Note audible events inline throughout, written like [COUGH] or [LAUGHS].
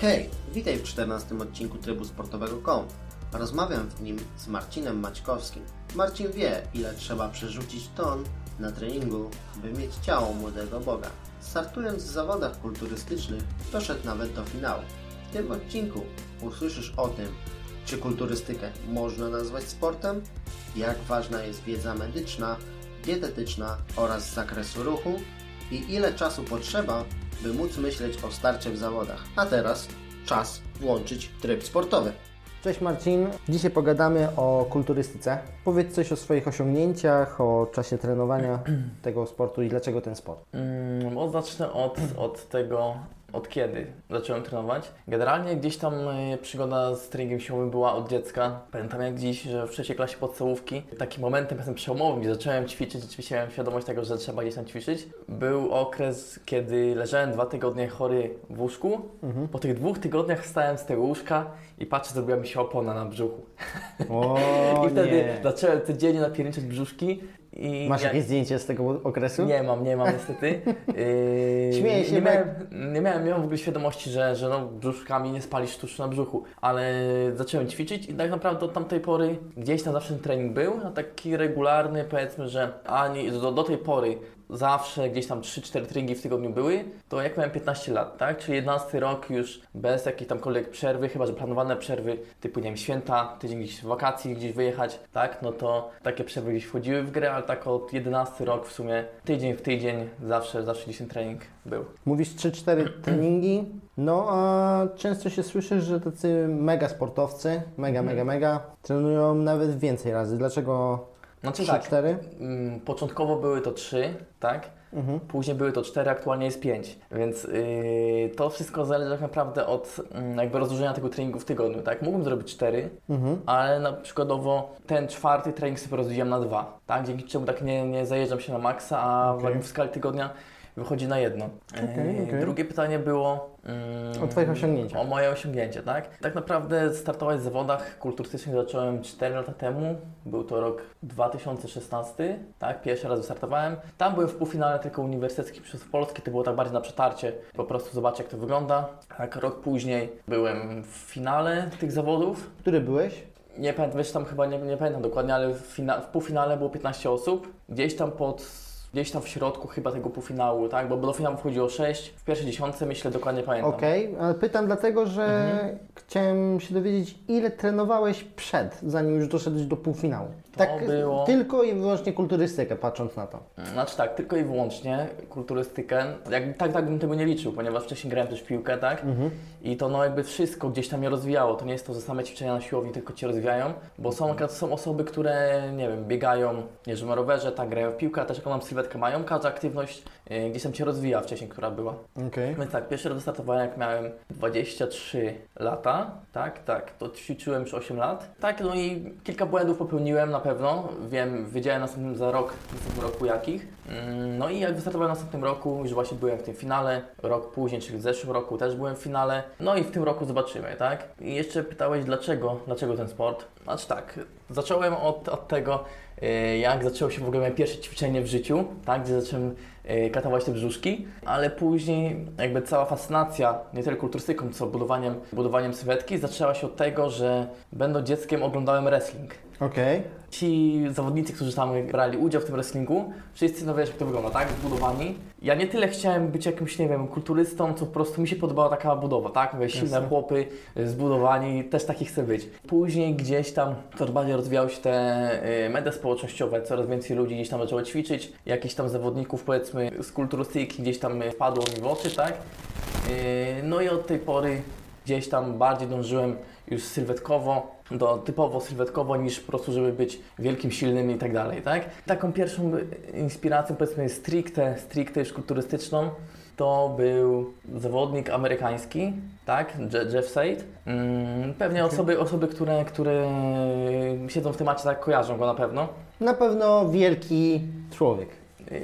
Hej, witaj w 14 odcinku Trybu Sportowego.com. Rozmawiam w nim z Marcinem Maćkowskim. Marcin wie, ile trzeba przerzucić ton na treningu, by mieć ciało młodego Boga. Startując w zawodach kulturystycznych, doszedł nawet do finału. W tym odcinku usłyszysz o tym, czy kulturystykę można nazwać sportem, jak ważna jest wiedza medyczna, dietetyczna oraz z zakresu ruchu i ile czasu potrzeba, by móc myśleć o starcie w zawodach. A teraz czas włączyć tryb sportowy. Cześć Marcin, dzisiaj pogadamy o kulturystyce. Powiedz coś o swoich osiągnięciach, o czasie trenowania [CLEARS THROAT] tego sportu i dlaczego ten sport. Mm, bo zacznę od, od tego, od kiedy zacząłem trenować. Generalnie gdzieś tam e, przygoda z treningiem siłowym była od dziecka. Pamiętam jak dziś, że w trzeciej klasie podstawówki, takim momentem jestem przełomowym, gdzie zacząłem ćwiczyć, rzeczywiście miałem świadomość tego, że trzeba gdzieś tam ćwiczyć. Był okres, kiedy leżałem dwa tygodnie chory w łóżku. Po tych dwóch tygodniach wstałem z tego łóżka i patrzę, zrobiła mi się opona na brzuchu. O, [LAUGHS] I wtedy nie. zacząłem codziennie napierniczać brzuszki. I Masz ja- jakieś zdjęcie z tego okresu? nie mam, nie mam niestety. [LAUGHS] Yy, Śmieję się, nie miałem, nie miałem, miałem w ogóle świadomości, że, że no, brzuszkami nie spalisz tuż na brzuchu, ale zacząłem ćwiczyć i tak naprawdę od tamtej pory gdzieś tam zawsze ten trening był, a taki regularny powiedzmy, że ani do, do tej pory zawsze gdzieś tam 3-4 treningi w tygodniu były, to jak miałem 15 lat, tak? Czyli 11 rok już bez jakiejś tamkolwiek przerwy, chyba że planowane przerwy typu, nie wiem, święta, tydzień gdzieś w wakacji, gdzieś wyjechać, tak? No to takie przerwy gdzieś wchodziły w grę, ale tak od 11 rok w sumie tydzień w tydzień zawsze, zawsze gdzieś ten trening był. Mówisz 3-4 [CLEARS THROAT] treningi, no a często się słyszy, że tacy mega sportowcy, mega, mega, mega, trenują nawet więcej razy. Dlaczego Znaczy 3-4? Mm, Początkowo były to trzy, tak? Mhm. Później były to cztery, aktualnie jest pięć. Więc yy, to wszystko zależy tak naprawdę od mm, jakby rozłożenia tego treningu w tygodniu, tak? Mógłbym zrobić cztery, Mhm. ale na przykładowo ten czwarty trening sobie rozdzieliłem na dwa, tak? Dzięki czemu tak nie, nie zajeżdżam się na maksa, a Okej. w skali tygodnia wychodzi na jedno. Okej, Yy, okej. Drugie pytanie było... mm, O Twoich osiągnięciach. O moje osiągnięcie, tak? Tak naprawdę startować w zawodach kulturystycznych zacząłem 4 lata temu. Był to rok 2016, tak? Pierwszy raz wystartowałem. Tam byłem w półfinale tylko uniwersyteckich przez Polski, to było tak bardziej na przetarcie, po prostu zobaczyć jak to wygląda. Tak, rok później byłem w finale tych zawodów. Który byłeś? Nie pamiętam, wiesz, tam chyba nie, nie pamiętam dokładnie, ale w, fina- w półfinale było 15 osób. Gdzieś tam pod... Gdzieś tam w środku chyba tego półfinału, tak? Bo do finału wchodziło 6. W pierwszej dziesiątce myślę dokładnie pamiętam. Okej, ale pytam dlatego, że Mhm. chciałem się dowiedzieć, ile trenowałeś przed, zanim już doszedłeś do półfinału. Tak, było- tylko i wyłącznie kulturystykę, patrząc na to. Znaczy tak, tylko i wyłącznie kulturystykę. Jak, tak, tak bym tego nie liczył, ponieważ wcześniej grałem też w piłkę, tak? I to no jakby wszystko gdzieś tam mnie rozwijało. To nie jest to, że same ćwiczenia na siłowni tylko Cię rozwijają, bo są, są osoby, które, nie wiem, biegają, jeżdżą na rowerze, tak, grają w piłkę, a też jaką nam sylwetkę mają. Każda aktywność y, gdzieś tam Cię rozwija wcześniej, która była. Okej. Więc tak, pierwszy raz wystartowałem jak miałem 23 lata, tak, tak, to ćwiczyłem już 8 lat. Tak, no i kilka błędów popełniłem na pewno, wiem, wiedziałem następnym za rok, w następnym roku jakich. Mm, No i jak wystartowałem w następnym roku, już właśnie byłem w tym finale, rok później, czyli w zeszłym roku też byłem w finale, no i w tym roku zobaczymy, tak? I jeszcze pytałeś dlaczego, dlaczego ten sport? Znaczy tak, zacząłem od, od tego, jak zaczęło się w ogóle moje pierwsze ćwiczenie w życiu, tak, gdzie zacząłem katować te brzuszki, ale później jakby cała fascynacja nie tyle kulturystyką, co budowaniem, budowaniem sylwetki zaczęła się od tego, że będąc dzieckiem oglądałem wrestling. Okej. Ci zawodnicy, którzy tam brali udział w tym wrestlingu, wszyscy no wiesz jak to wygląda, tak? Zbudowani. Ja nie tyle chciałem być jakimś, nie wiem, kulturystą, co po prostu mi się podobała taka budowa, tak? Mówię, silne chłopy, y, zbudowani, też taki chcę być. Później gdzieś tam coraz bardziej rozwijały się te y, media społecznościowe, coraz więcej ludzi gdzieś tam zaczęło ćwiczyć, jakichś tam zawodników powiedzmy z kulturystyki gdzieś tam y, wpadło mi w oczy, tak? No i od tej pory gdzieś tam bardziej dążyłem już sylwetkowo, do, typowo sylwetkowo, niż po prostu, żeby być wielkim, silnym i tak dalej, tak? Taką pierwszą inspiracją, powiedzmy stricte, stricte już kulturystyczną, to był zawodnik amerykański, tak? Je- Jeff Said. Mm, pewnie osoby, osoby które, które siedzą w temacie, tak kojarzą go na pewno. Na pewno wielki człowiek.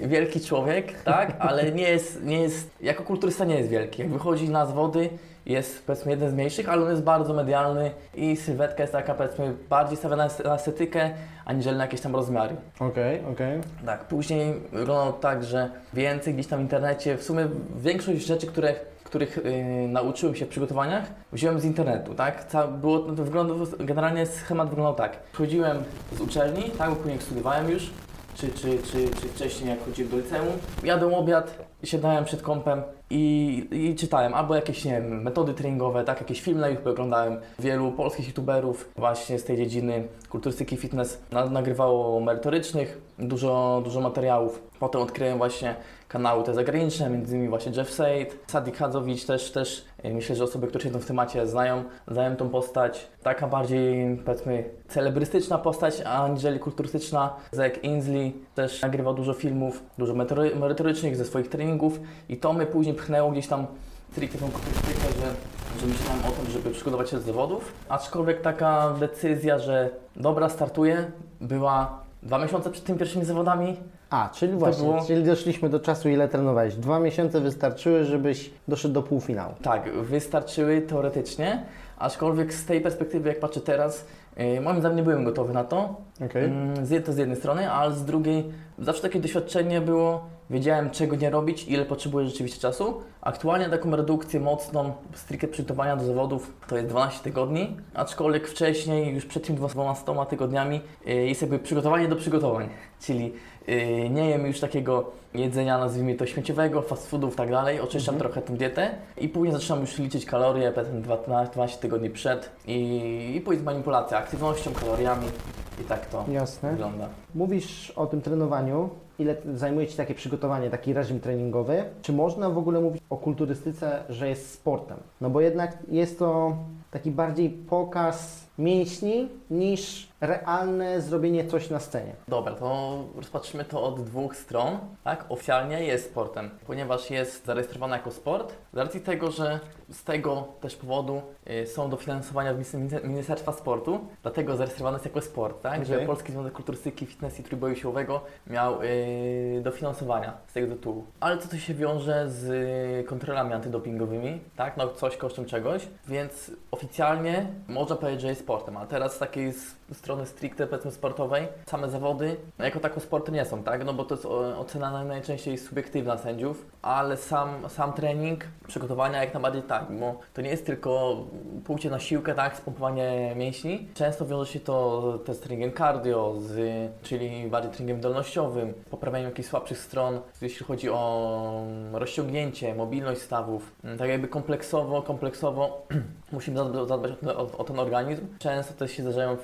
Wielki człowiek, tak, ale nie jest, nie jest, jako kulturysta nie jest wielki. Jak wychodzi na zawody, jest powiedzmy jeden z mniejszych, ale on jest bardzo medialny i sylwetka jest taka powiedzmy bardziej stawiana na estetykę, aniżeli na jakieś tam rozmiary. Okej, okej. Tak, później wyglądało tak, że więcej gdzieś tam w internecie, w sumie większość rzeczy, które, których y, nauczyłem się w przygotowaniach, wziąłem z internetu, tak? Ca było, to wygląda, generalnie schemat wyglądał tak. Chodziłem z uczelni, tak, bo później studiowałem już, czy, czy, czy, czy wcześniej jak chodziłem do liceum. Jadłem obiad, siadałem przed kąpem i, i czytałem albo jakieś, nie wiem, metody treningowe, tak, jakieś filmy na YouTube oglądałem. Wielu polskich youtuberów właśnie z tej dziedziny kulturystyki fitness na, nagrywało merytorycznych, dużo, dużo materiałów. Potem odkryłem właśnie kanały te zagraniczne, między innymi właśnie Jeff Said, Sadik Hadzowicz też, też e, myślę, że osoby, które siedzą w temacie znają, znają tą postać. Taka bardziej, powiedzmy, celebrystyczna postać, aniżeli kulturystyczna. Zack Ainsley też nagrywał dużo filmów, dużo merytorycznych ze swoich treningów i to mnie później pchnęło gdzieś tam stricte tą kulturystykę, że, że myślałem o tym, żeby przygotować się do zawodów. Aczkolwiek taka decyzja, że dobra, startuję, była dwa miesiące przed tymi pierwszymi zawodami. A, czyli właśnie, było- czyli doszliśmy do czasu, ile trenowałeś. Dwa miesiące wystarczyły, żebyś doszedł do półfinału. Tak, wystarczyły teoretycznie, aczkolwiek z tej perspektywy, jak patrzę teraz, yy, moim zdaniem nie byłem gotowy na to. Okej. Mm, Z, to z jednej strony, ale z drugiej zawsze takie doświadczenie było, wiedziałem czego nie robić, ile potrzebuję rzeczywiście czasu. Aktualnie taką redukcję mocną, stricte przygotowania do zawodów to jest 12 tygodni, aczkolwiek wcześniej, już przed tymi 12 tygodniami yy, jest jakby przygotowanie do przygotowań, czyli yy, nie jem już takiego jedzenia, nazwijmy to śmieciowego, fast foodów i tak dalej, oczyszczam trochę tą dietę i później zaczynam już liczyć kalorie, 12, 12 tygodni przed i, i później manipulacja aktywnością, kaloriami i tak to Jasne. wygląda. Mówisz o tym trenowaniu. Ile zajmuje Ci takie przygotowanie, taki reżim treningowy? Czy można w ogóle mówić o kulturystyce, że jest sportem? No bo jednak jest to taki bardziej pokaz mięśni niż realne zrobienie coś na scenie. Dobra, to rozpatrzymy to od dwóch stron. Tak, oficjalnie jest sportem, ponieważ jest zarejestrowany jako sport. Z racji tego, że z tego też powodu y, są dofinansowania w Minis- Ministerstwa Sportu, dlatego zarejestrowany jest jako sport, tak? Że Okej. Polski Związek Kulturystyki, Fitness i Trójboju Siłowego miał y, dofinansowania z tego tytułu. Ale co to się wiąże z y, kontrolami antydopingowymi, tak? No coś kosztem czegoś, więc oficjalnie można powiedzieć, że jest sportem, a teraz z takiej s- strony stricte powiedzmy sportowej, same zawody jako tako sporty nie są, tak? No bo to jest o- ocena naj- najczęściej subiektywna sędziów, ale sam, sam trening, przygotowania jak najbardziej tak, bo to nie jest tylko pójście na siłkę, tak? Spompowanie mięśni. Często wiąże się to też z treningiem cardio, z, czyli bardziej treningiem wydolnościowym, poprawianiem jakichś słabszych stron, jeśli chodzi o rozciągnięcie, mobilność stawów. Tak jakby kompleksowo, kompleksowo [CLEARS THROAT] musimy zadbać, o, ten, o, o ten organizm. Często też się zdarzają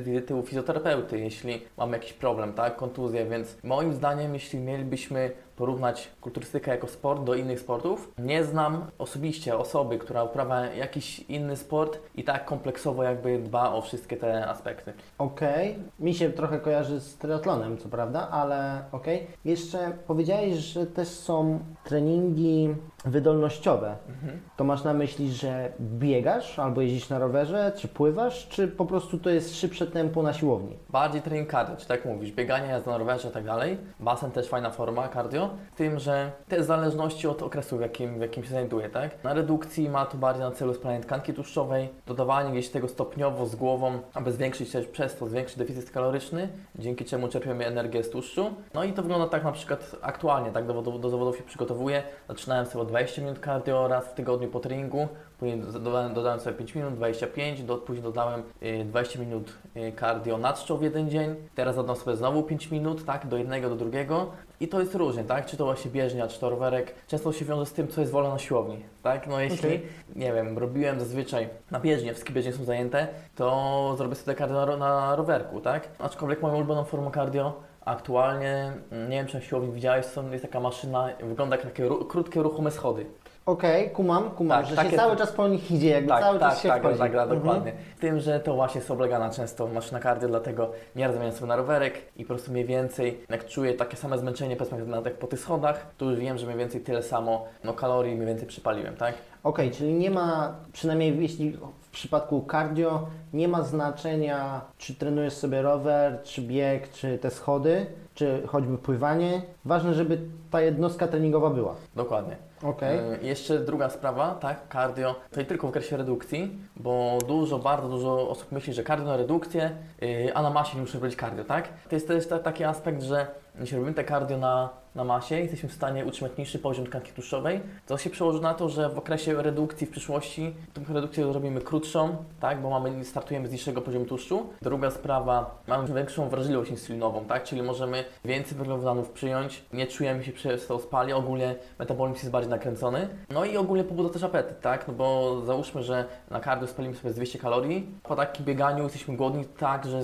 wizyty u fizjoterapeuty, jeśli mamy jakiś problem, tak, kontuzję, więc moim zdaniem, jeśli mielibyśmy porównać kulturystykę jako sport do innych sportów, nie znam osobiście osoby, która uprawia jakiś inny sport i tak kompleksowo jakby dba o wszystkie te aspekty. Okej, mi się trochę kojarzy z triatlonem, co prawda, ale okej. Jeszcze powiedziałeś, że też są treningi wydolnościowe. Mhm. To masz na myśli, że biegasz albo jeździsz na rowerze, czy pływasz, czy po prostu to jest szybsze tempo na siłowni? Bardziej trening cardio, czy tak mówisz, bieganie, jazda na rowerze i tak dalej. Basen też fajna forma cardio, tym, że w zależności od okresu, w jakim, w jakim się znajduje, tak? Na redukcji ma to bardziej na celu spalanie tkanki tłuszczowej, dodawanie gdzieś tego stopniowo z głową, aby zwiększyć też przez to, zwiększyć deficyt kaloryczny, dzięki czemu czerpiemy energię z tłuszczu. No i to wygląda tak na przykład aktualnie, tak do, do, do zawodów się przygotowuję. Zaczynałem sobie od 20 minut cardio raz w tygodniu po treningu, Później dodałem, dodałem sobie 5 minut, 25, do, później dodałem y, 20 minut y, cardio na czczo w jeden dzień. Teraz dodam sobie znowu 5 minut, tak, do jednego, do drugiego. I to jest różnie, tak? Czy to właśnie bieżnia, czy to rowerek. Często się wiąże z tym, co jest wolne na siłowni, tak? No jeśli, Okej. nie wiem, robiłem zazwyczaj na bieżnie, wszystkie bieżnie są zajęte, to zrobię sobie cardio na, na rowerku, tak? Aczkolwiek moją ulubioną formą cardio aktualnie, nie wiem czy na siłowni widziałeś, są, jest taka maszyna, wygląda jak takie ru, krótkie, ruchome schody. Okej, kumam, kumam, Tak, że takie- się cały czas po nich idzie, jakby Tak, cały tak, czas się tak, wchodzi. tak, tak, Mhm. dokładnie. Z tym, że to właśnie jest oblegana często maszyna cardio, dlatego nie zamieniam sobie na rowerek i po prostu mniej więcej, jak czuję takie same zmęczenie, powiedzmy na, tak po tych schodach, to już wiem, że mniej więcej tyle samo no, kalorii mniej więcej przypaliłem, tak? Okej, czyli nie ma, przynajmniej jeśli w przypadku cardio, nie ma znaczenia, czy trenujesz sobie rower, czy bieg, czy te schody, czy choćby pływanie. Ważne, żeby ta jednostka treningowa była. Dokładnie. Okej. E, Jeszcze druga sprawa, tak, cardio, to nie tylko w okresie redukcji, bo dużo, bardzo dużo osób myśli, że cardio na redukcję, yy, a na masie nie muszę robić cardio, tak? To jest też ta, taki aspekt, że jeśli robimy te cardio na, na masie, jesteśmy w stanie utrzymać niższy poziom tkanki tłuszczowej, to się przełoży na to, że w okresie redukcji w przyszłości tą redukcję zrobimy krótszą, tak, bo mamy, startujemy z niższego poziomu tłuszczu. Druga sprawa, mamy większą wrażliwość insulinową, tak, czyli możemy więcej węglowodanów przyjąć, nie czujemy się przez to spali, ogólnie metabolizm jest bardziej nakręcony. No i ogólnie pobudza też apetyt, tak, no bo załóżmy, że na cardio spalimy sobie z 200 kalorii, po takim bieganiu jesteśmy głodni tak, że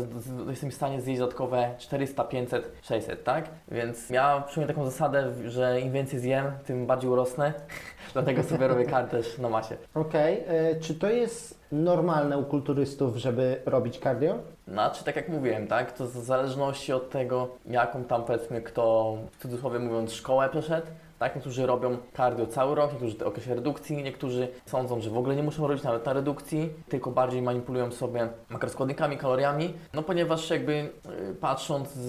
jesteśmy w stanie zjeść dodatkowe 400, 500, 600, tak? Więc ja przyjmuję taką zasadę, że im więcej zjem, tym bardziej urosnę. [LAUGHS] Dlatego sobie robię kar też na masie. Okej, e, czy to jest normalne u kulturystów, żeby robić cardio? Znaczy, tak jak mówiłem, tak? To w zależności od tego, jaką tam powiedzmy kto, w cudzysłowie mówiąc, szkołę przeszedł. Tak, niektórzy robią cardio cały rok, niektórzy w okresie redukcji, niektórzy sądzą, że w ogóle nie muszą robić nawet na redukcji, tylko bardziej manipulują sobie makroskładnikami, kaloriami. No ponieważ jakby y, patrząc z,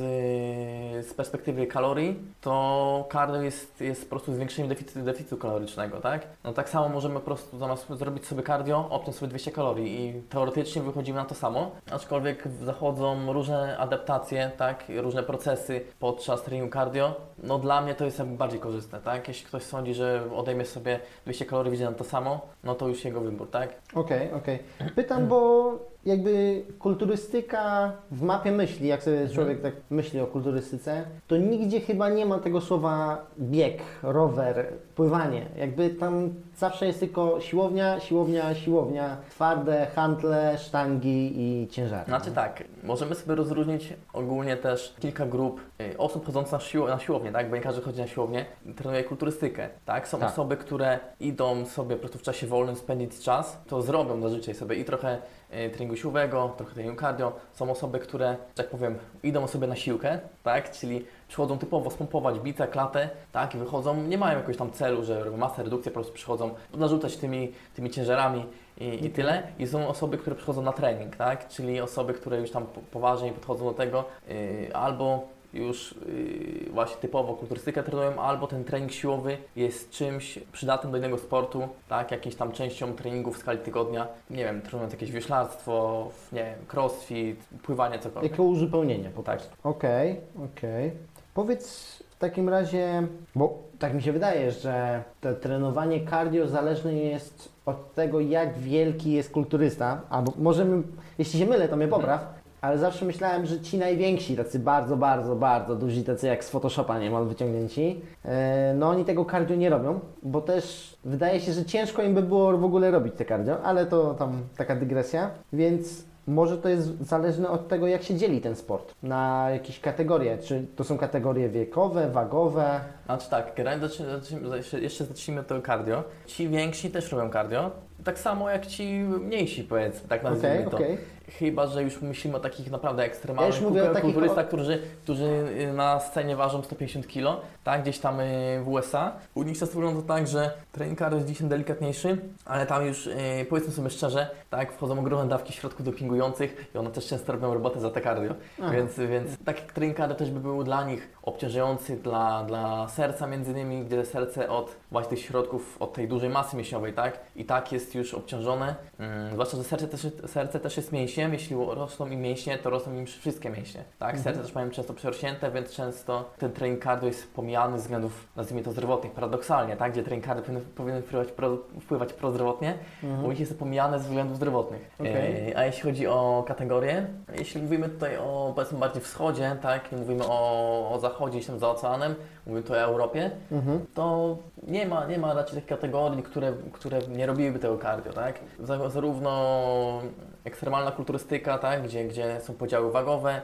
z perspektywy kalorii, to cardio jest, jest po prostu zwiększeniem deficytu, deficytu kalorycznego, tak? No tak samo możemy po prostu zamiast zrobić sobie cardio, obciąć sobie 200 kalorii i teoretycznie wychodzimy na to samo, aczkolwiek zachodzą różne adaptacje, tak? Różne procesy podczas treningu cardio. No dla mnie to jest jakby bardziej korzystne, tak? Jeśli ktoś sądzi, że odejmie sobie 200 kalorii, wyjdzie na to samo, no to już jego wybór, tak? Okej, okej. [CLEARS THROAT] Pytam, bo jakby kulturystyka w mapie myśli, jak sobie człowiek tak myśli o kulturystyce, to nigdzie chyba nie ma tego słowa bieg, rower, pływanie. Jakby tam zawsze jest tylko siłownia, siłownia, siłownia, twarde hantle, sztangi i ciężary. Znaczy tak, możemy sobie rozróżnić ogólnie też kilka grup y, osób chodzących na, sił na siłownię, tak? Bo nie każdy chodzi na siłownię, trenuje kulturystykę, tak? Są Tak. osoby, które idą sobie po prostu w czasie wolnym spędzić czas, to zrobią zazwyczaj sobie i trochę treningu siłowego, trochę treningu cardio. Są osoby, które, tak powiem, idą sobie na siłkę, tak? Czyli przychodzą typowo spompować bicę, klatę, tak? I wychodzą, nie mają jakiegoś tam celu, że robią masę, redukcję, po prostu przychodzą narzucać tymi, tymi ciężarami i, i tyle. I są osoby, które przychodzą na trening, tak? Czyli osoby, które już tam po- poważniej podchodzą do tego, yy, albo już yy, właśnie typowo kulturystykę trenują, albo ten trening siłowy jest czymś przydatnym do innego sportu, tak? Jakąś tam częścią treningu w skali tygodnia. Nie wiem, trenując jakieś wioślarstwo, nie wiem, crossfit, pływanie, cokolwiek. Jako uzupełnienie po Tak. prostu. Okej, okej. Powiedz w takim razie, bo tak mi się wydaje, że to trenowanie cardio zależne jest od tego, jak wielki jest kulturysta, albo możemy, jeśli się mylę, to mnie popraw, ale zawsze myślałem, że ci najwięksi, tacy bardzo, bardzo, bardzo duzi, tacy jak z Photoshopa niemal wyciągnięci, e, no oni tego cardio nie robią, bo też wydaje się, że ciężko im by było w ogóle robić te cardio, ale to tam taka dygresja, więc może to jest zależne od tego, jak się dzieli ten sport na jakieś kategorie. Czy to są kategorie wiekowe, wagowe? Znaczy tak, jeszcze- zacznijmy tego cardio. Ci więksi też robią cardio, tak samo jak ci mniejsi powiedzmy, tak nazwijmy Okej, to. okej. Chyba, że już myślimy o takich naprawdę ekstremalnych Ja takich kulturystach, którzy, którzy y, na scenie ważą 150 kg, tak, gdzieś tam y, w USA. U nich często wygląda to tak, że trening cardio jest dzisiaj delikatniejszy, ale tam już y, powiedzmy sobie szczerze, tak, wchodzą ogromne dawki środków dopingujących i one też często robią robotę za te cardio. Aha. Więc, więc taki trening cardio też by był dla nich obciążający dla, dla serca między innymi, gdzie serce od właśnie tych środków, od tej dużej masy mięśniowej, tak? I tak jest już obciążone. Mm, zwłaszcza, że serce też, serce też jest mięśniem. Jeśli rosną im mięśnie, to rosną im wszystkie mięśnie, tak? Serce też mają często przerośnięte, więc często ten trening cardio jest pomijany z względów, nazwijmy to, zdrowotnych, paradoksalnie, tak? Gdzie trening cardio powinien, powinien wpływać, pro, wpływać prozdrowotnie, u nich jest pomijane z względów zdrowotnych. Okej. E, a jeśli chodzi o kategorie, jeśli mówimy tutaj o powiedzmy bardziej wschodzie, tak, nie mówimy o, o zachodzie, gdzieś tam za oceanem, mówimy tutaj o Europie, Mhm. to nie ma, nie ma raczej takich kategorii, które, które nie robiłyby tego cardio, tak? Za- Zarówno ekstremalna kulturystyka, tak? gdzie, gdzie są podziały wagowe,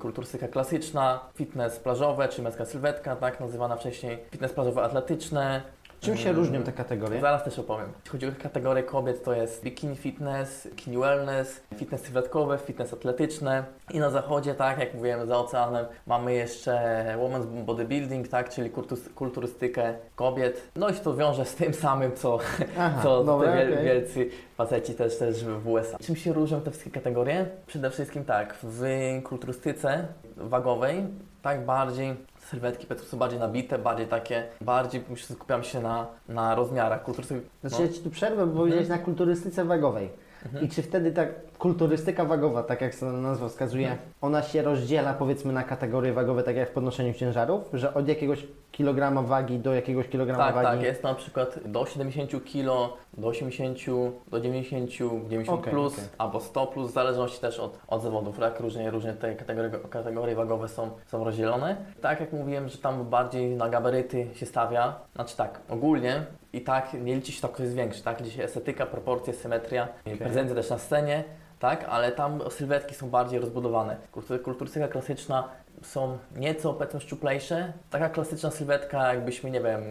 kulturystyka klasyczna, fitness plażowe, czy męska sylwetka, tak? nazywana wcześniej, fitness plażowe atletyczne, Czym się różnią te kategorie? Zaraz też opowiem. Jeśli chodzi o kategorię kobiet, to jest bikini fitness, bikini wellness, fitness sylwetkowe, fitness atletyczne. I na zachodzie, tak jak mówiłem, za oceanem mamy jeszcze women's bodybuilding, tak, czyli kulturystykę kobiet. No i się to wiąże z tym samym, co, Aha, co dobra, te okej. wielcy faceci też, też w USA. Czym się różnią te wszystkie kategorie? Przede wszystkim tak, w kulturystyce wagowej, tak bardziej sylwetki powiedzmy są bardziej nabite, bardziej takie, bardziej skupiam się na, na rozmiarach kulturystyki. Znaczy ja Ci tu przerwę, bo powiedziałeś na kulturystyce wagowej. I czy wtedy ta kulturystyka wagowa, tak jak sama nazwa wskazuje, Mhm. ona się rozdziela powiedzmy na kategorie wagowe, tak jak w podnoszeniu ciężarów, że od jakiegoś kilograma wagi do jakiegoś kilograma Tak, wagi? tak, jest na przykład do 70 kg, do 80, do 90, 90 Okej, plus, okej. albo 100 plus, w zależności też od, od zawodów, tak? Różnie, różnie te kategorie, kategorie wagowe są, są rozdzielone. Tak jak mówiłem, że tam bardziej na gabaryty się stawia, znaczy tak, ogólnie i tak nie liczy się to, kto jest większy, tak? Liczy się estetyka, proporcje, symetria, prezencja też na scenie, tak? Ale tam sylwetki są bardziej rozbudowane. Kultur- Kulturystyka klasyczna są nieco powiedzmy szczuplejsze. Taka klasyczna sylwetka, jakbyśmy, nie wiem,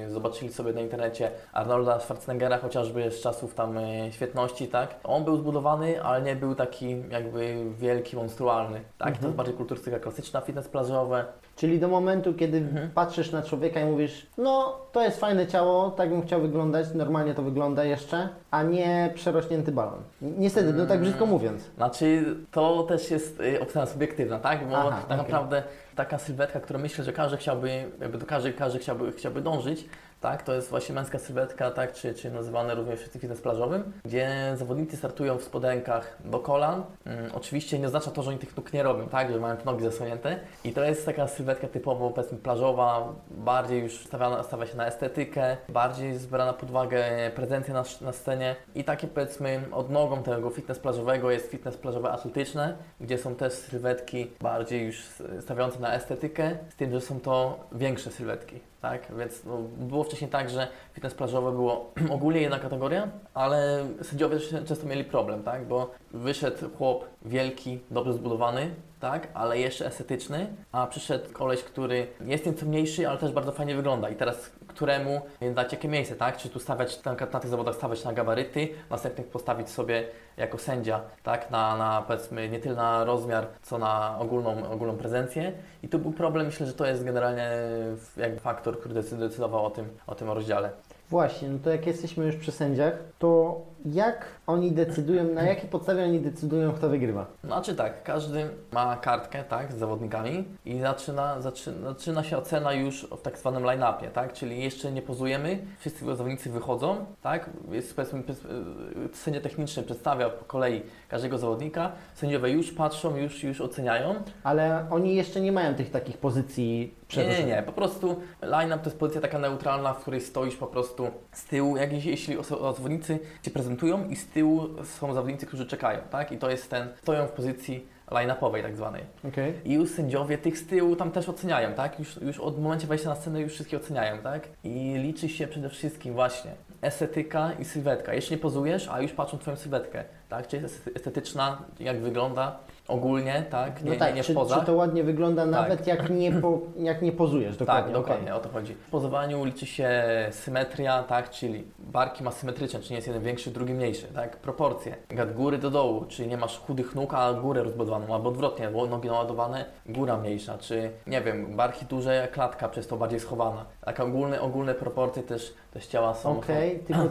yy, zobaczyli sobie na internecie Arnolda Schwarzeneggera, chociażby z czasów tam yy, świetności, tak? On był zbudowany, ale nie był taki jakby wielki, monstrualny, tak? To Mhm. jest bardziej kulturystyka klasyczna, fitness plażowe. Czyli do momentu, kiedy Mhm. patrzysz na człowieka i mówisz, no to jest fajne ciało, tak bym chciał wyglądać, normalnie to wygląda jeszcze, a nie przerośnięty balon. Niestety, no tak brzydko mówiąc. Znaczy, to też jest y, ocena subiektywna, tak? Bo Aha, tak okej. naprawdę taka sylwetka, którą myślę, że każdy chciałby, jakby do każdy, każdy chciałby, chciałby dążyć, tak? To jest właśnie męska sylwetka, tak? Czy, czy nazywane również fitness plażowym, gdzie zawodnicy startują w spodenkach do kolan. Mm, oczywiście nie oznacza to, że oni tych nóg nie robią, tak? Że mają nogi zasłonięte. I to jest taka sylwetka typowo, powiedzmy, plażowa, bardziej już stawiana, stawia się na estetykę, bardziej zbierana pod uwagę prezencja na, na scenie i takie powiedzmy odnogą tego fitness plażowego jest fitness plażowe atletyczne, gdzie są też sylwetki bardziej już stawiające na estetykę, z tym, że są to większe sylwetki, tak? Więc no, było wcześniej tak, że fitness plażowe było [CLEARS THROAT] ogólnie jedna kategoria, ale sędziowie często mieli problem, tak? Bo wyszedł chłop wielki, dobrze zbudowany, tak, ale jeszcze estetyczny, a przyszedł koleś, który jest nieco mniejszy, ale też bardzo fajnie wygląda i teraz któremu dać jakie miejsce, tak? Czy tu stawiać, na, na tych zawodach stawiać na gabaryty, następnych postawić sobie jako sędzia, tak? Na, na powiedzmy nie tyle na rozmiar, co na ogólną, ogólną prezencję i tu był problem, myślę, że to jest generalnie jakby faktor, który decyd- decydował o tym, o tym rozdziale. Właśnie, no to jak jesteśmy już przy sędziach, to jak oni decydują, na jakiej podstawie oni decydują, kto wygrywa? Znaczy tak, każdy ma kartkę, tak, z zawodnikami i zaczyna, zaczyna, zaczyna się ocena już w tak zwanym line-upie, tak, czyli jeszcze nie pozujemy, wszyscy zawodnicy wychodzą, tak, jest powiedzmy, y, sędzia techniczny przedstawia po kolei każdego zawodnika, sędziowie już patrzą, już, już oceniają. Ale oni jeszcze nie mają tych takich pozycji Nie, nie, nie, po prostu line-up to jest pozycja taka neutralna, w której stoisz po prostu z tyłu, jak jeśli- zawodnicy Cię prezentują i z tyłu są zawodnicy, którzy czekają, tak, i to jest ten, stoją w pozycji line-upowej tak zwanej. Okej. I już sędziowie tych z tyłu tam też oceniają, tak? Już, już od momencie wejścia na scenę już wszystkie oceniają, tak? I liczy się przede wszystkim właśnie estetyka i sylwetka. Jeśli nie pozujesz, a już patrzą Twoją sylwetkę, tak? Czy jest estetyczna, jak wygląda ogólnie, tak? Nie, No tak, nie, nie czy, czy to ładnie wygląda nawet jak nie, po, [LAUGHS] jak nie pozujesz, dokładnie. Tak, dokładnie, o to chodzi. W pozowaniu liczy się symetria, tak, czyli barki ma symetryczne, czy nie jest jeden większy, drugi mniejszy, tak, proporcje, od góry do dołu, czy nie masz chudych nóg, a górę rozbudowaną, albo odwrotnie, bo nogi naładowane, góra mniejsza, czy nie wiem, barki duże, klatka przez to bardziej schowana. Tak ogólne, ogólne proporcje też, też ciała są. Okej, tylko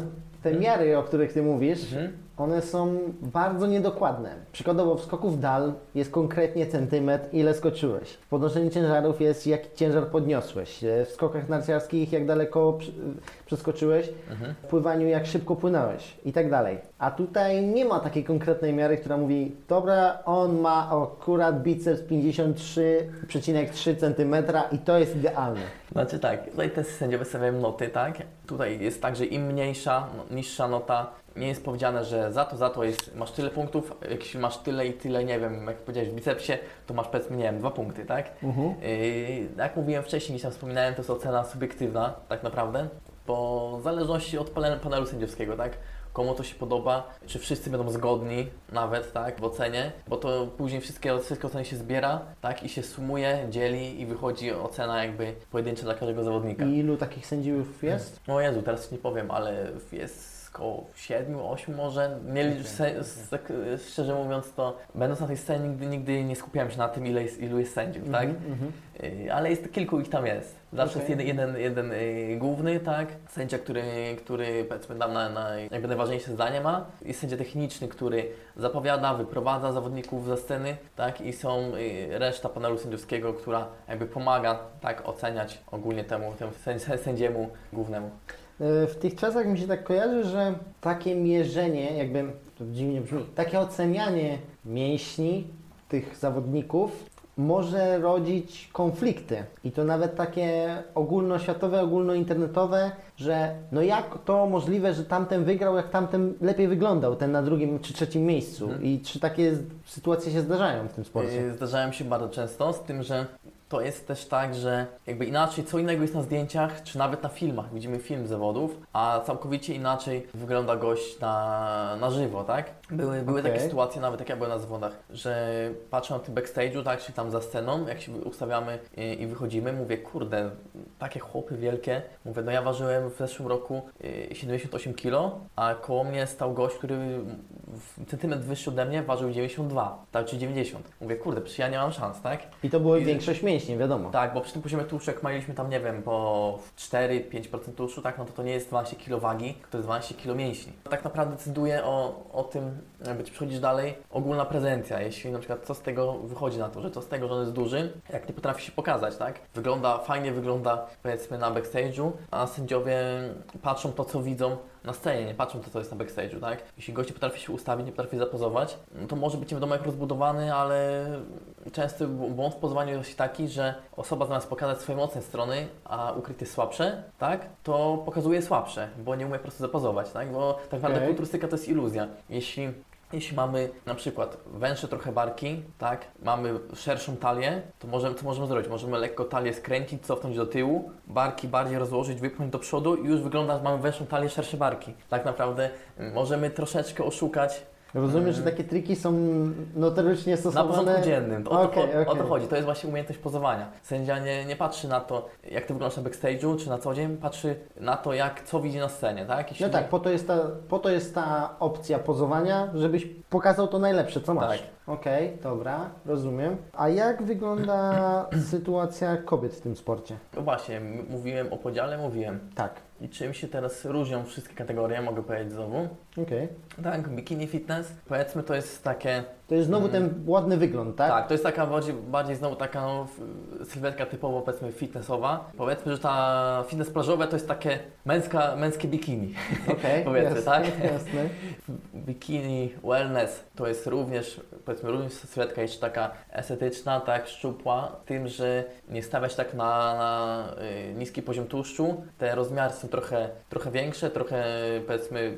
te miary, o których Ty mówisz, Mhm. One są bardzo niedokładne. Przykładowo w skoku w dal jest konkretnie centymetr, ile skoczyłeś. W podnoszeniu ciężarów jest jaki ciężar podniosłeś. E, W skokach narciarskich jak daleko przy- przeskoczyłeś. Mhm. W pływaniu jak szybko płynąłeś i tak dalej. A tutaj nie ma takiej konkretnej miary, która mówi dobra, on ma akurat biceps 53,3 cm i to jest idealne. Znaczy tak, tutaj też sędziowie stawiają noty, tak? Tutaj jest tak, że im mniejsza, no, niższa nota, nie jest powiedziane, że za to, za to jest, masz tyle punktów, jeśli masz tyle i tyle, nie wiem, jak powiedziałeś w bicepsie, to masz powiedzmy, nie wiem, dwa punkty, tak? Mhm. Yy, jak mówiłem wcześniej, gdzieś tam wspominałem, to jest ocena subiektywna, tak naprawdę, bo w zależności od panelu, sędziowskiego, tak? Komu to się podoba, czy wszyscy będą zgodni nawet, tak, w ocenie, bo to później wszystkie, wszystkie oceny się zbiera, tak, i się sumuje, dzieli i wychodzi ocena jakby pojedyncza dla każdego zawodnika. I ilu takich sędziów jest? O Jezu, teraz nie powiem, ale jest około 7, 8 może. Nie, tak, e, szczerze mówiąc, to będąc na tej scenie nigdy, nigdy nie skupiałem się na tym, ile jest, ilu jest sędziów, tak? Mhm. Y, Ale jest kilku ich tam jest. Zawsze Okej. jest jeden, jeden, jeden y, główny, tak? Sędzia, który, który powiedzmy tam na, na jakby najważniejsze zdanie ma. Jest sędzia techniczny, który zapowiada, wyprowadza zawodników za sceny, tak? I są reszta panelu sędziowskiego, która jakby pomaga, tak? Oceniać ogólnie temu, temu sędzi- sędziemu głównemu. E, W tych czasach mi się tak kojarzy, że takie mierzenie, jakby to dziwnie brzmi, takie ocenianie mięśni tych zawodników może rodzić konflikty. I to nawet takie ogólnoświatowe, ogólnointernetowe, że no jak to możliwe, że tamten wygrał, jak tamten lepiej wyglądał, ten na drugim czy trzecim miejscu. Mhm. I czy takie sytuacje się zdarzają w tym sporcie? Yy, Zdarzają się bardzo często, z tym, że to jest też tak, że jakby inaczej, co innego jest na zdjęciach, czy nawet na filmach, widzimy film zawodów, a całkowicie inaczej wygląda gość na, na żywo, tak? Były, były Okej. takie sytuacje, nawet jak ja byłem na zawodach, że patrzę na tym backstage'u, tak, czy tam za sceną, jak się ustawiamy i, i wychodzimy, mówię, kurde, takie chłopy wielkie, mówię, no ja ważyłem w zeszłym roku yy, 78 kg, a koło mnie stał gość, który centymetr wyższy ode mnie ważył 92, tak, czy 90. Mówię, kurde, przecież ja nie mam szans, tak? I to było I- większość mięśni, wiadomo. Tak, bo przy tym poziomie tłuszczu, jak mieliśmy tam, nie wiem, po 4-5% tłuszczu, tak, no to to nie jest 12 kg wagi, to jest 12 kg mięśni. Tak naprawdę decyduje o, o tym, jakby czy przechodzisz dalej, ogólna prezencja. Jeśli na przykład co z tego wychodzi na to, że co z tego, że on jest duży, jak nie potrafi się pokazać, tak? Wygląda, fajnie wygląda, powiedzmy, na backstage'u, a sędziowie patrzą to, co widzą na scenie, nie patrzą to, co jest na backstage'u, tak? Jeśli gość nie potrafi się ustawić, nie potrafi zapozować, to może być nie wiadomo jak rozbudowany, ale częsty błąd w pozowaniu jest taki, że osoba zamiast pokazać swoje mocne strony, a ukryte słabsze, tak? To pokazuje słabsze, bo nie umie po prostu zapozować, tak? Bo tak naprawdę Okej. kulturystyka to jest iluzja. Jeśli jeśli mamy na przykład węższe trochę barki, tak, mamy szerszą talię, to możemy, co możemy zrobić? Możemy lekko talię skręcić, cofnąć do tyłu, barki bardziej rozłożyć, wypchnąć do przodu i już wygląda, że mamy węższą talię, szersze barki. Tak naprawdę mm, możemy troszeczkę oszukać Rozumiem, że takie triki są notorycznie na stosowane. porządku dziennym. O, to, Okej, o, o to chodzi. To jest właśnie umiejętność pozowania. Sędzia nie, nie patrzy na to, jak ty wyglądasz na backstage'u, czy na co dzień, patrzy na to, jak, co widzi na scenie, tak? Jeśli No tak, po to, jest ta, po to jest ta opcja pozowania, żebyś pokazał to najlepsze, co masz. Tak. Okej, dobra, rozumiem. A jak wygląda [CLEARS THROAT] sytuacja kobiet w tym sporcie? No właśnie, mówiłem o podziale, mówiłem. Tak, I czym się teraz różnią wszystkie kategorie, mogę powiedzieć znowu. okej. Tak, bikini fitness, powiedzmy to jest takie, To jest znowu ten ładny wygląd, tak? tak, to jest taka bardziej, bardziej znowu taka no, sylwetka typowo powiedzmy fitnessowa. Powiedzmy, że ta fitness plażowe to jest takie męska, męskie bikini. Okej, [LAUGHS] Powiedzmy, jasne, tak? jasne. [LAUGHS] Bikini wellness to jest również, powiedzmy, również sylwetka jeszcze taka estetyczna, tak, szczupła, tym, że nie stawiać tak na, na y, niski poziom tłuszczu. Te rozmiary są trochę, trochę większe, trochę powiedzmy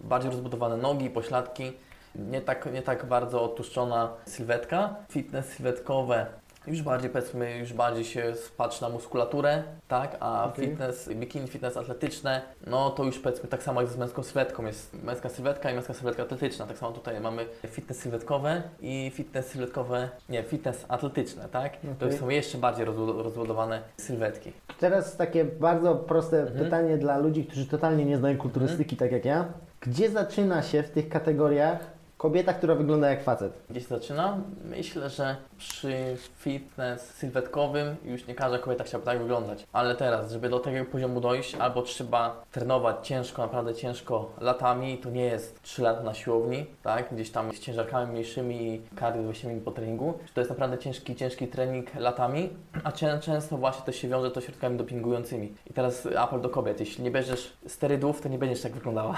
bardziej rozbudowane nogi, pośladki. Nie tak, nie tak bardzo odtłuszczona sylwetka. Fitness sylwetkowe już bardziej powiedzmy, już bardziej się patrzy na muskulaturę, tak, a Okej. fitness, bikini, fitness atletyczne, no to już powiedzmy tak samo jak z męską sylwetką, jest męska sylwetka i męska sylwetka atletyczna, tak samo tutaj mamy fitness sylwetkowe i fitness sylwetkowe, nie, fitness atletyczne, tak, to Okej. są jeszcze bardziej rozbud- rozbudowane sylwetki. Teraz takie bardzo proste Mhm. pytanie dla ludzi, którzy totalnie nie znają kulturystyki, tak jak ja. Gdzie zaczyna się w tych kategoriach kobieta, która wygląda jak facet? Gdzie się zaczyna? Myślę, że przy fitness sylwetkowym już nie każda kobieta chciałaby tak wyglądać. Ale teraz, żeby do tego poziomu dojść, albo trzeba trenować ciężko, naprawdę ciężko latami. To nie jest 3 lata na siłowni, tak? Gdzieś tam z ciężarkami mniejszymi i kardio 20 minut po treningu. To jest naprawdę ciężki, ciężki trening latami, a często właśnie to się wiąże to środkami dopingującymi. I teraz apel do kobiet. Jeśli nie bierzesz sterydów, to nie będziesz tak wyglądała.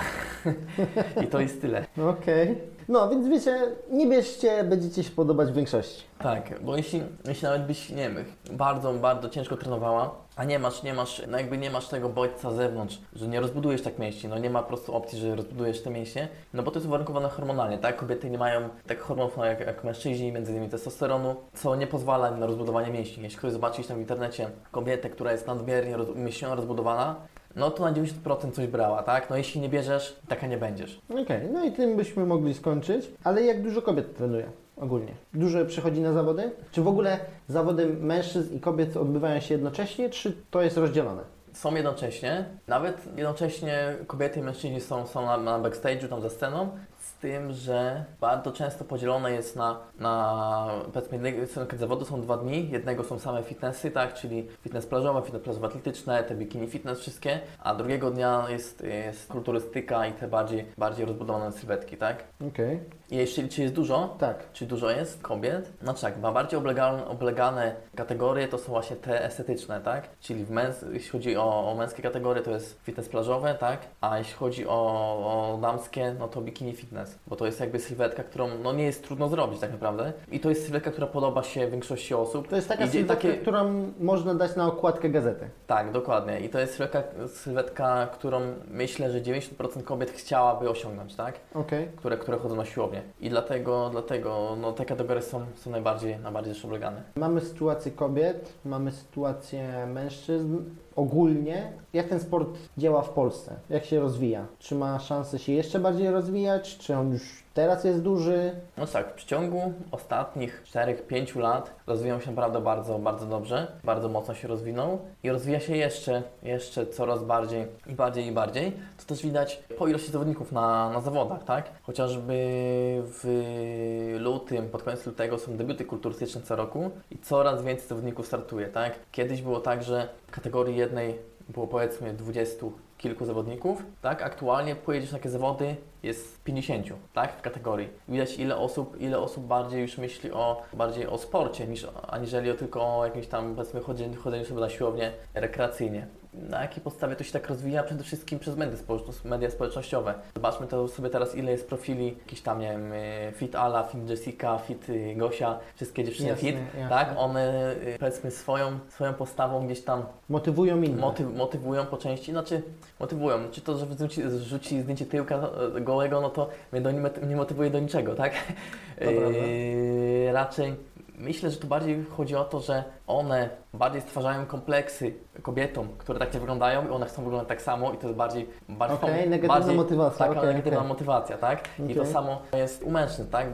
[LAUGHS] I to jest tyle. Okej. No, więc wiecie, nie bierzcie, będziecie się podobać większości. Tak, bo jeśli, jeśli nawet byś, nie wiem, bardzo, bardzo ciężko trenowała, a nie masz, nie masz, no jakby nie masz tego bodźca z zewnątrz, że nie rozbudujesz tak mięśni, no nie ma po prostu opcji, że rozbudujesz te mięśnie, no bo to jest uwarunkowane hormonalnie, tak? Kobiety nie mają tak hormonów no jak, jak mężczyźni, między innymi testosteronu, co nie pozwala na rozbudowanie mięśni. Jeśli ktoś zobaczy tam w internecie kobietę, która jest nadmiernie roz, mięśniowo rozbudowana, no to na 90% coś brała, tak? No jeśli nie bierzesz, taka nie będziesz. Okej, no i tym byśmy mogli skończyć. Ale jak dużo kobiet trenuje ogólnie? Dużo przychodzi na zawody? Czy w ogóle zawody mężczyzn i kobiet odbywają się jednocześnie, czy to jest rozdzielone? są jednocześnie, nawet jednocześnie kobiety i mężczyźni są, są na, na backstage'u, tam za sceną. Tym, że bardzo często podzielone jest na, na powiedzmy, jednego zawodu są dwa dni. Jednego są same fitnessy, tak, czyli fitness plażowe, fitness plażowe atletyczne, te bikini fitness wszystkie, a drugiego dnia jest, jest kulturystyka i te bardziej, bardziej rozbudowane sylwetki, tak. Okej. I jeśli czy jest dużo, Tak. czy dużo jest kobiet? Znaczy tak, ma bardziej oblegane, oblegane kategorie to są właśnie te estetyczne, tak? Czyli w męs, jeśli chodzi o, o męskie kategorie, to jest fitness plażowe, tak? A jeśli chodzi o, o damskie, no to bikini fitness, bo to jest jakby sylwetka, którą no nie jest trudno zrobić tak naprawdę. I to jest sylwetka, która podoba się większości osób. To jest taka Idzie sylwetka, takie- którą można dać na okładkę gazety. Tak, dokładnie. I to jest sylwetka, sylwetka, którą myślę, że 90% kobiet chciałaby osiągnąć, tak? Okej. Które, które chodzą na siłownię. I dlatego, dlatego no, te kategorie są, są najbardziej, najbardziej oblegane. Mamy sytuację kobiet, mamy sytuację mężczyzn. Ogólnie, jak ten sport działa w Polsce? Jak się rozwija? Czy ma szansę się jeszcze bardziej rozwijać? Czy on już teraz jest duży? No tak, w przeciągu ostatnich 4-5 lat rozwijał się naprawdę bardzo, bardzo dobrze, bardzo mocno się rozwinął i rozwija się jeszcze, jeszcze coraz bardziej i bardziej i bardziej. To też widać po ilości zawodników na, na zawodach, tak? Chociażby w lutym, pod koniec lutego są debiuty kulturystyczne co roku i coraz więcej zawodników startuje, tak? Kiedyś było tak, że w kategorii jednej było powiedzmy 20 kilku zawodników, tak? Aktualnie pojedziesz na takie zawody, jest 50, tak? W kategorii. Widać ile osób, ile osób bardziej już myśli o, bardziej o sporcie, niż, aniżeli o tylko o jakimś tam, powiedzmy, chodzeniu, chodzeniu sobie na siłownię rekreacyjnie. Na jakiej podstawie to się tak rozwija? Przede wszystkim przez media, społeczno- media społecznościowe. Zobaczmy to sobie teraz, ile jest profili, jakiś tam, nie wiem, y, Fit Ala, Fit Jessica, Fit y, Gosia, wszystkie dziewczyny Jasne, Fit, jasne. tak? One, y, powiedzmy, swoją, swoją postawą gdzieś tam Motywują innych. Motyw, motywują po części, znaczy motywują, czy to, że wrzuci, rzuci zdjęcie tyłka gołego, no to mnie do, nie, motywuje do niczego, tak? prawda. Yy, raczej myślę, że tu bardziej chodzi o to, że one bardziej stwarzają kompleksy kobietom, które tak nie wyglądają i one chcą wyglądać tak samo i to jest bardziej... bardziej Okej, negatywna bardziej, motywacja, Taka okej, negatywna okej. motywacja, tak? I to samo jest u mężczyzn, tak?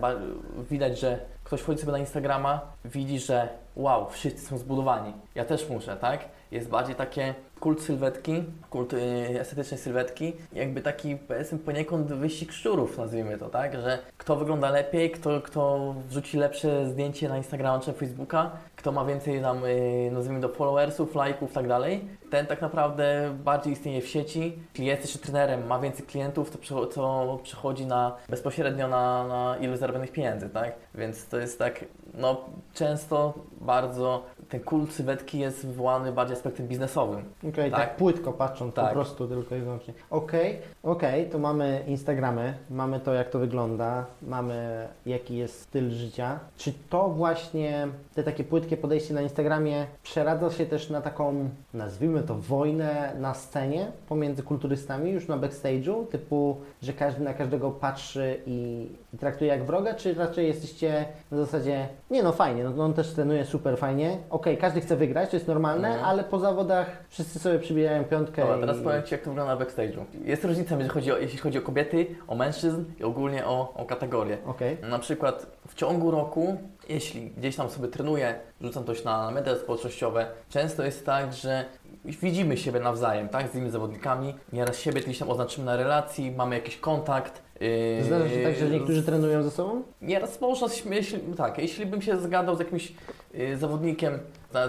Widać, że ktoś wchodzi sobie na Instagrama, widzi, że wow, wszyscy są zbudowani. Ja też muszę, tak? Jest bardziej takie kult sylwetki, kult y, estetycznej sylwetki, jakby taki powiedzmy poniekąd wyścig szczurów, nazwijmy to, tak? Że kto wygląda lepiej, kto, kto wrzuci lepsze zdjęcie na Instagrama czy Facebooka, kto ma więcej tam, y, nazwijmy to, followersów, lajków, tak dalej, ten tak naprawdę bardziej istnieje w sieci. Jeśli jest jeszcze trenerem, ma więcej klientów, to, to przechodzi na bezpośrednio na, na ilość zarobionych pieniędzy, tak? Więc to jest tak, no często bardzo ten kult sylwetki jest wywołany bardziej aspektem biznesowym. Okej, tak. Tak. płytko patrząc po Tak. prostu tylko i wyłącznie. Okej, okej, to mamy Instagramy, mamy to jak to wygląda, mamy jaki jest styl życia. Czy to właśnie, te takie płytkie podejście na Instagramie przeradza się też na taką, nazwijmy to, wojnę na scenie pomiędzy kulturystami już na backstage'u, typu, że każdy na każdego patrzy i traktuje jak wroga, czy raczej jesteście na zasadzie, nie no fajnie, no, on też trenuje super fajnie, okej, każdy chce wygrać, to jest normalne, Mhm. ale po zawodach wszyscy sobie przybijają piątkę Dobra, i... teraz powiem Ci, jak to wygląda na backstage'u. Jest różnica, jeśli chodzi, o, jeśli chodzi o kobiety, o mężczyzn i ogólnie o, o kategorie. Okej, Na przykład w ciągu roku, jeśli gdzieś tam sobie trenuję, rzucam coś na media społecznościowe, często jest tak, że widzimy siebie nawzajem, tak, z innymi zawodnikami, nieraz siebie gdzieś tam oznaczymy na relacji, mamy jakiś kontakt. Yy, Zdarza się tak, że niektórzy trenują ze sobą? Nieraz można się, jeśli, tak, jeśli bym się zgadał z jakimś y, zawodnikiem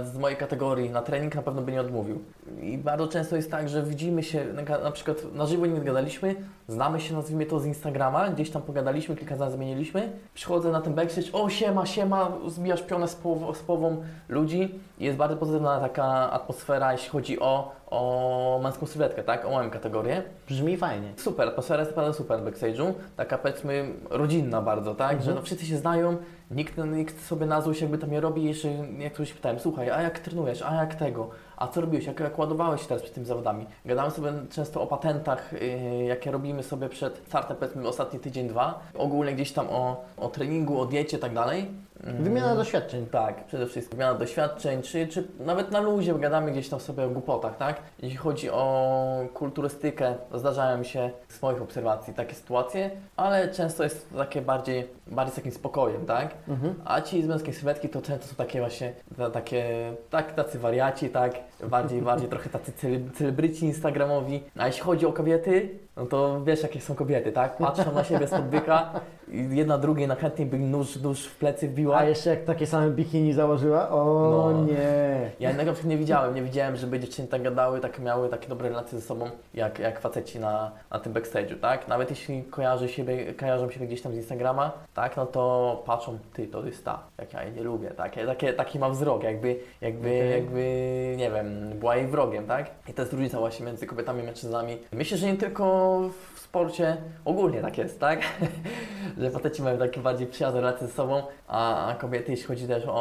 z, mojej kategorii na trening, na pewno by nie odmówił. I bardzo często jest tak, że widzimy się, na, przykład na żywo nie gadaliśmy, znamy się, nazwijmy to z Instagrama, gdzieś tam pogadaliśmy, kilka zdań zmieniliśmy, przychodzę na ten backstage, o siema, siema, zbijasz pionę z połową ludzi i jest bardzo pozytywna taka atmosfera, jeśli chodzi o, o męską sylwetkę, tak, o moją kategorię. Brzmi fajnie. Super, atmosfera jest naprawdę super backstage'u, taka powiedzmy rodzinna bardzo, tak, Mhm. że no wszyscy się znają, nikt, nikt sobie na złość jakby tam nie robi, jeszcze jak ktoś pytałem, słuchaj, a jak trenujesz, a jak tego, a co robiłeś, jak, jak ładowałeś się teraz przed tymi zawodami. Gadamy sobie często o patentach, yy, jakie robimy sobie przed startem, powiedzmy ostatni tydzień, dwa, ogólnie gdzieś tam o, o treningu, o diecie i tak dalej. Mm. Wymiana doświadczeń. Tak, przede wszystkim wymiana doświadczeń, czy, czy nawet na luzie gadamy gdzieś tam sobie o głupotach, tak? Jeśli chodzi o kulturystykę, zdarzają mi się z moich obserwacji takie sytuacje, ale często jest to takie bardziej, bardziej z takim spokojem, tak? Mhm. A ci z męskiej sylwetki to często są takie właśnie, ta- takie, tak, tacy wariaci, tak? Bardziej, bardziej [LAUGHS] trochę tacy cele- celebryci instagramowi. A jeśli chodzi o kobiety, no to wiesz jakie są kobiety, tak? Patrzą na siebie spod byka i jedna drugiej na chętniej by nóż, nóż w plecy wbiła. A jeszcze jak takie same bikini założyła? O No. nie. Ja innego przykład nie widziałem, nie widziałem, żeby dziewczyny tak gadały, tak miały takie dobre relacje ze sobą, jak, jak faceci na, na tym backstage'u, tak? Nawet jeśli kojarzy siebie, kojarzą siebie gdzieś tam z Instagrama, tak? No to patrzą, ty, to jest ta, jak ja jej nie lubię, tak? Ja Takie, taki mam wzrok, jakby, jakby, Okej. jakby, nie wiem, była jej wrogiem, tak? I to jest różnica właśnie między kobietami i mężczyznami. Myślę, że nie tylko w sporcie, ogólnie tak jest, tak? [LAUGHS] że faceci mają takie bardziej przyjazne relacje ze sobą, a kobiety, jeśli chodzi też o,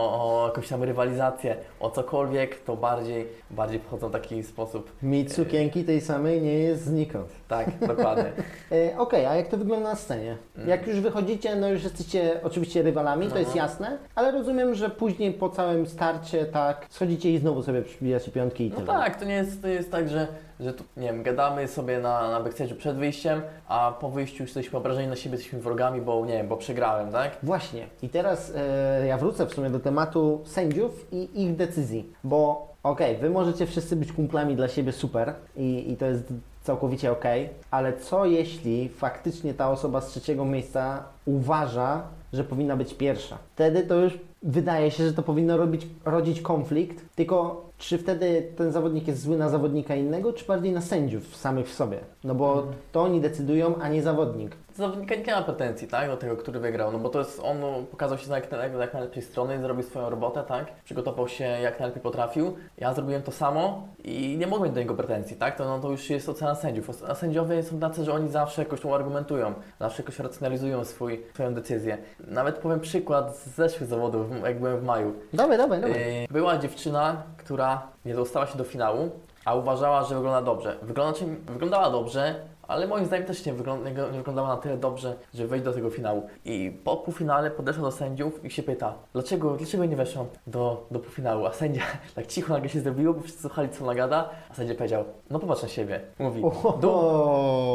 o jakąś tam rywalizację, o cokolwiek, to bardziej, bardziej wchodzą w taki sposób. Mi sukienki tej samej nie jest znikąd. Tak, [LAUGHS] dokładnie. E, Okej, a jak to wygląda na scenie? Mm. Jak już wychodzicie, no już jesteście oczywiście rywalami, to No. jest jasne, ale rozumiem, że później po całym starcie tak schodzicie i znowu sobie przybijacie piątki i No tyle. tak, to nie jest, to jest tak, że, że tu, nie wiem, gadamy sobie na, na backstage'u przed wyjściem, a po wyjściu już jesteśmy obrażeni na siebie, jesteśmy wrogami, bo nie wiem, bo przegrałem, tak? Właśnie. I teraz e, ja wrócę w sumie do tematu sędziów i ich decyzji, bo okej, wy możecie wszyscy być kumplami dla siebie super i, i to jest całkowicie okej, ale co jeśli faktycznie ta osoba z trzeciego miejsca uważa, że powinna być pierwsza? Wtedy to już wydaje się, że to powinno robić, rodzić konflikt, tylko czy wtedy ten zawodnik jest zły na zawodnika innego, czy bardziej na sędziów samych w sobie? No bo to oni decydują, a nie zawodnik. Zawodnika nie ma pretensji, tak, do tego, który wygrał, no bo to jest, on no, pokazał się z jak, jak, jak najlepszej strony, zrobił swoją robotę, tak, przygotował się jak najlepiej potrafił, ja zrobiłem to samo i nie mogę mieć do niego pretensji, tak, to, no, to już jest ocena sędziów, a sędziowie są tacy, że oni zawsze jakoś to argumentują, zawsze jakoś racjonalizują swój, swoją decyzję. Nawet powiem przykład z zeszłych zawodów, jak byłem w maju, Dawaj, dawaj, dawaj. Yy, Była dziewczyna, która nie dostała się do finału, a uważała, że wygląda dobrze. Wygląda, wyglądała dobrze, ale moim zdaniem też nie, wygląda, nie, wyglądała na tyle dobrze, żeby wejść do tego finału. I po półfinale podeszła do sędziów i się pyta, dlaczego, dlaczego nie weszłam do, do półfinału? A sędzia [LAUGHS] tak cicho nagle się zrobiło, bo wszyscy słuchali co ona gada, a sędzia powiedział, no popatrz na siebie. Mówi, du,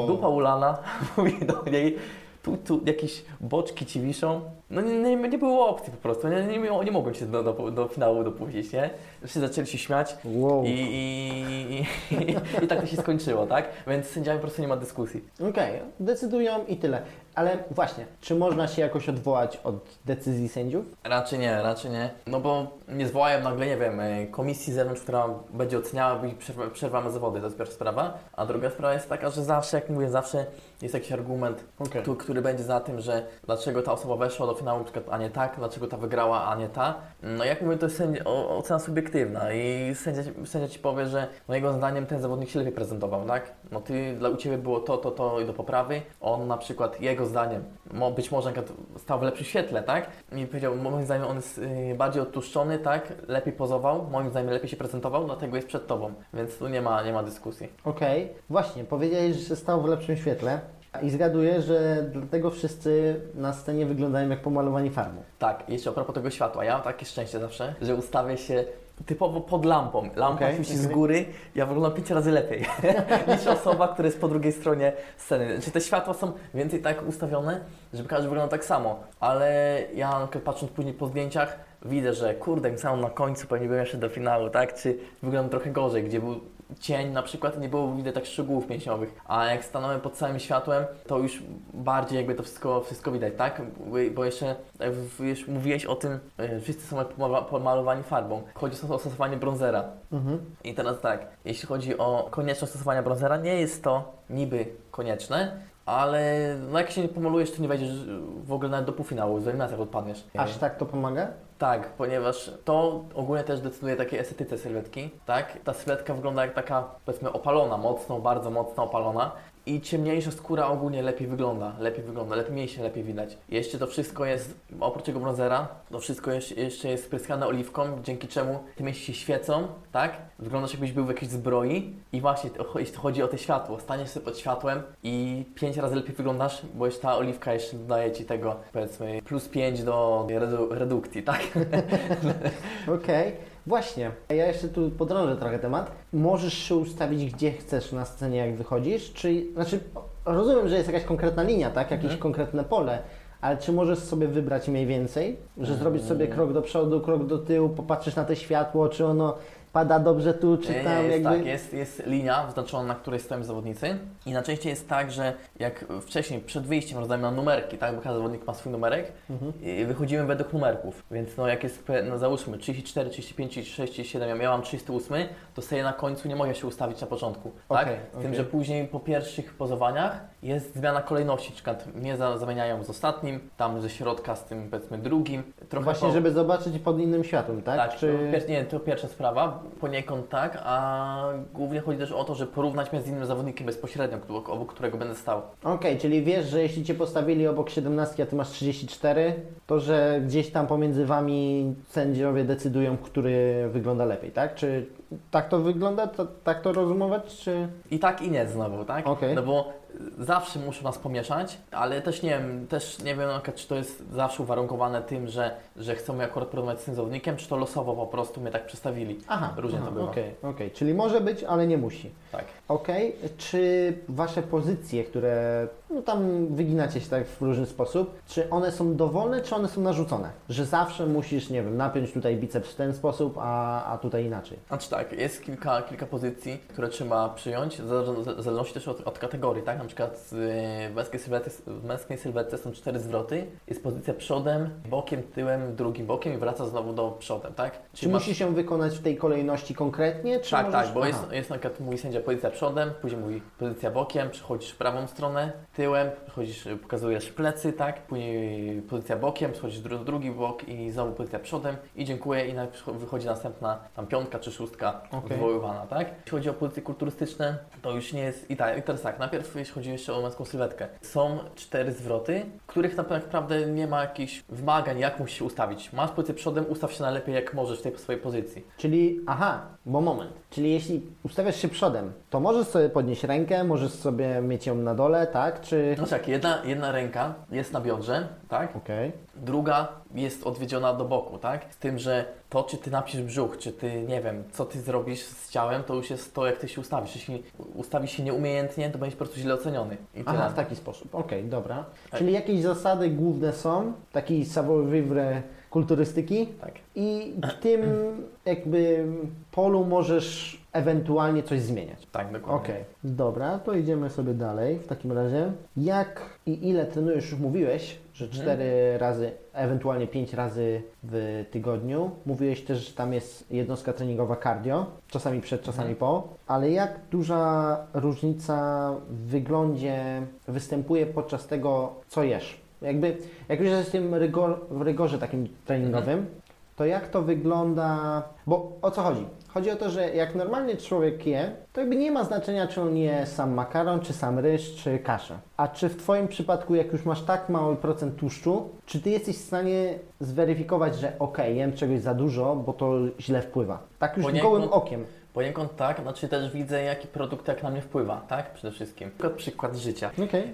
dupa ulana, [LAUGHS] mówi do niej, tu, tu jakieś boczki ci wiszą. No nie, nie, nie było opcji po prostu, nie, nie, nie, mogłem się do, do, do finału dopuścić, nie? Wszyscy zaczęli się śmiać Wow. i, i, i, i tak to się skończyło, tak? Więc z sędziami po prostu nie ma dyskusji. Okej, decydują i tyle. Ale właśnie, czy można się jakoś odwołać od decyzji sędziów? Raczej nie, raczej nie. No bo nie zwołają nagle, nie wiem, komisji zewnątrz, która będzie oceniała i przerwa- przerwamy zawody, to jest pierwsza sprawa. A druga sprawa jest taka, że zawsze, jak mówię, zawsze jest jakiś argument, Okej. tu, który będzie za tym, że dlaczego ta osoba weszła do finału, a nie tak, dlaczego ta wygrała, a nie ta. No jak mówię, to jest sędzia, ocena subiektywna i sędzia, sędzia Ci powie, że no jego zdaniem ten zawodnik się lepiej prezentował, tak? No Ty, dla u Ciebie było to, to, to i do poprawy. On na przykład, jego zdaniem, być może stał w lepszym świetle, tak? I powiedział, moim zdaniem on jest y, bardziej odtłuszczony, tak? Lepiej pozował, moim zdaniem lepiej się prezentował, dlatego jest przed Tobą, więc tu nie ma, nie ma dyskusji. Okej, właśnie, powiedziałeś, że stał w lepszym świetle i zgaduję, że dlatego wszyscy na scenie wyglądają jak pomalowani farbą. Tak, jeszcze a propos tego światła, ja mam takie szczęście zawsze, że ustawię się typowo pod lampą. Lampa Okej, świeci z okej. góry, ja wyglądam pięć razy lepiej [LAUGHS] niż osoba, która jest po drugiej stronie sceny. Znaczy te światła są więcej tak ustawione, żeby każdy wyglądał tak samo, ale ja patrząc później po zdjęciach, widzę, że kurde, sam na końcu pewnie bym jeszcze do finału, tak? Czy wyglądam trochę gorzej, gdzie był cień na przykład nie było widać tak szczegółów mięśniowych, a jak stanąłem pod całym światłem, to już bardziej jakby to wszystko, wszystko widać, tak? Bo- jeszcze jak już mówiłeś o tym, e, wszyscy są pomalowani farbą. Chodzi o stosowanie bronzera. Mhm. I teraz tak, jeśli chodzi o konieczność stosowania bronzera, nie jest to niby konieczne, ale no jak się nie pomalujesz, to nie wejdziesz w ogóle nawet do półfinału, w eliminacjach odpadniesz. Aż tak to pomaga? Tak, ponieważ to ogólnie też decyduje takiej estetyce sylwetki, tak? Ta sylwetka wygląda jak taka, powiedzmy, opalona, mocno, bardzo mocno opalona. I ciemniejsza skóra ogólnie lepiej wygląda, lepiej wygląda, lepiej mięśnie lepiej widać. Jeszcze to wszystko jest, oprócz tego bronzera, to wszystko jeszcze, jest spryskane oliwką, dzięki czemu te mięśnie się świecą, tak? Wyglądasz jakbyś był w jakiejś zbroi i właśnie, jeśli chodzi o to światło, staniesz sobie pod światłem i pięć razy lepiej wyglądasz, bo jeszcze ta oliwka jeszcze dodaje Ci tego, powiedzmy, plus 5 do redu redukcji, tak? [LAUGHS] Okej, właśnie. Ja jeszcze tu podrążę trochę temat. Możesz się ustawić gdzie chcesz na scenie, jak wychodzisz, czy, znaczy, rozumiem, że jest jakaś konkretna linia, tak? Jakieś Mhm. konkretne pole, ale czy możesz sobie wybrać mniej więcej? Że zrobić sobie krok do przodu, krok do tyłu, popatrzysz na to światło, czy ono pada dobrze tu, czy tam jest jakby... tak, jest, jest linia wyznaczona, na której stoją zawodnicy i najczęściej jest tak, że jak wcześniej przed wyjściem rozdajemy nam numerki, tak, bo każdy zawodnik ma swój numerek Mhm. i wychodzimy według numerków, więc no jak jest, no załóżmy 34, 35, 36, 37, ja miałam 38, to sobie na końcu nie mogę się ustawić na początku, tak? Okej, Z tym, okej. że później po pierwszych pozowaniach jest zmiana kolejności, na przykład mnie za- zamieniają z ostatnim, tam ze środka z tym powiedzmy drugim, trochę Właśnie, po- żeby zobaczyć pod innym światłem, tak? tak, Czy... to, nie, to pierwsza sprawa, poniekąd tak, a głównie chodzi też o to, że porównać mnie z innym zawodnikiem bezpośrednio, obok, którego będę stał. Okej, czyli wiesz, że jeśli Cię postawili obok 17, a Ty masz 34, to że gdzieś tam pomiędzy Wami sędziowie decydują, który wygląda lepiej, tak? Czy tak to wygląda? To, tak to rozumować, czy... I tak i nie znowu, tak? Okej. No bo zawsze muszą nas pomieszać, ale też nie wiem, też nie wiem, czy to jest zawsze uwarunkowane tym, że, że chcą mnie akurat porozmawiać z tym zawodnikiem, czy to losowo po prostu mnie tak przestawili. Aha, Różnie aha, to bywa. Okej, okej, czyli może być, ale nie musi. Tak. Okej, czy Wasze pozycje, które no tam wyginacie się tak w różny sposób, czy one są dowolne, czy one są narzucone? Że zawsze musisz, nie wiem, napiąć tutaj biceps w ten sposób, a, a tutaj inaczej. Znaczy tak, jest kilka, kilka pozycji, które trzeba przyjąć, w zale- w zależności też od, od kategorii, tak? Na przykład y, męskiej sylwety, w męskiej sylwetce są cztery zwroty, jest pozycja przodem, bokiem, tyłem, drugim bokiem i wraca znowu do przodem, tak? Czy masz- musisz ją wykonać w tej kolejności konkretnie, czy Tak, możesz... tak, bo Aha. jest, jest na przykład mówi sędzia pozycja przodem, później mówi pozycja bokiem, przechodzisz w prawą stronę, tyłem, przechodzisz, y, pokazujesz plecy, tak, później pozycja bokiem, przechodzisz dru, drugi bok i znowu pozycja przodem i dziękuję i wychodzi następna tam piątka czy szóstka wywoływana, tak. Jeśli chodzi o pozycje kulturystyczne, to już nie jest, i tak, i teraz tak, najpierw jeśli chodzi jeszcze o męską sylwetkę, są cztery zwroty, których naprawdę nie ma jakichś wymagań, jak musisz się ustawić. Masz pozycję przodem, ustaw się najlepiej jak możesz w tej swojej pozycji. Czyli, aha, bo moment. Czyli jeśli ustawiasz się przodem, to możesz sobie podnieść rękę, możesz sobie mieć ją na dole, tak? Czy... No tak, jedna, jedna ręka jest na biodrze, tak? Okej. Druga jest odwiedziona do boku, tak? Z tym, że to, czy ty napisz brzuch, czy ty, nie wiem, co ty zrobisz z ciałem, to już jest to, jak ty się ustawisz. Jeśli ustawisz się nieumiejętnie, to będziesz po prostu źle oceniony. I. Aha, w taki sposób. Okej, dobra. Tak. Czyli jakieś zasady główne są, taki savoir-vivre kulturystyki Tak. i w tym jakby polu możesz ewentualnie coś zmieniać. Tak, dokładnie. Okej, dobra, to idziemy sobie dalej w takim razie. Jak i ile trenujesz, już mówiłeś, że Mhm. cztery razy, ewentualnie pięć razy w tygodniu. Mówiłeś też, że tam jest jednostka treningowa cardio, czasami przed, czasami po. Ale jak duża różnica w wyglądzie występuje podczas tego, co jesz? Jakby, jak już jesteś w tym rygor, w rygorze takim treningowym, to jak to wygląda? Bo o co chodzi? Chodzi o to, że jak normalnie człowiek je, to jakby nie ma znaczenia, czy on je sam makaron, czy sam ryż, czy kaszę. A czy w Twoim przypadku, jak już masz tak mały procent tłuszczu, czy Ty jesteś w stanie zweryfikować, że okej, jem czegoś za dużo, bo to źle wpływa? Tak już Poniekąd- gołym okiem. Poniekąd tak, znaczy też widzę, jaki produkt jak na mnie wpływa, tak? Przede wszystkim. Przykład, przykład życia. Okej.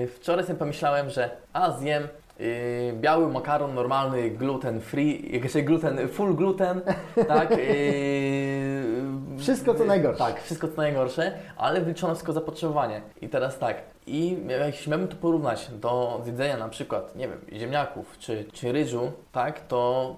Yy, wczoraj sobie pomyślałem, że a zjem yy, biały makaron normalny, gluten free, jakby gluten, full gluten, [LAUGHS] tak? Yy, Wszystko, co najgorsze. Tak, wszystko co najgorsze, ale wyliczone wszystko zapotrzebowanie. I teraz tak, i jeśli miałbym to porównać do jedzenia na przykład, nie wiem, ziemniaków czy, czy ryżu, tak, to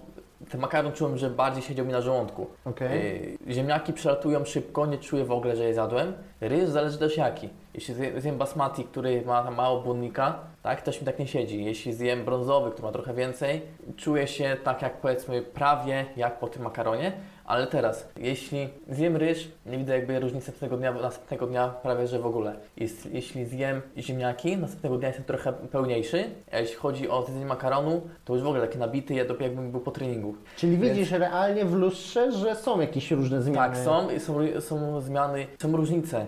ten makaron czułem, że bardziej siedział mi na żołądku. Okej. Yy, ziemniaki przelatują szybko, nie czuję w ogóle, że je zjadłem. Ryż zależy też jaki. Jeśli zje- zjem basmati, który ma mało błonnika, tak, też mi tak nie siedzi. Jeśli zjem brązowy, który ma trochę więcej, czuję się tak jak powiedzmy prawie jak po tym makaronie. Ale teraz, jeśli zjem ryż, nie widzę jakby różnicy następnego dnia, następnego dnia prawie że w ogóle. Jest, jeśli zjem ziemniaki, następnego dnia jestem trochę pełniejszy. A jeśli chodzi o zjedzenie makaronu, to już w ogóle taki nabity, ja dopiero jakbym był po treningu. Czyli Więc- widzisz realnie w lustrze, że są jakieś różne zmiany. Tak, są, i są, są zmiany, są różnice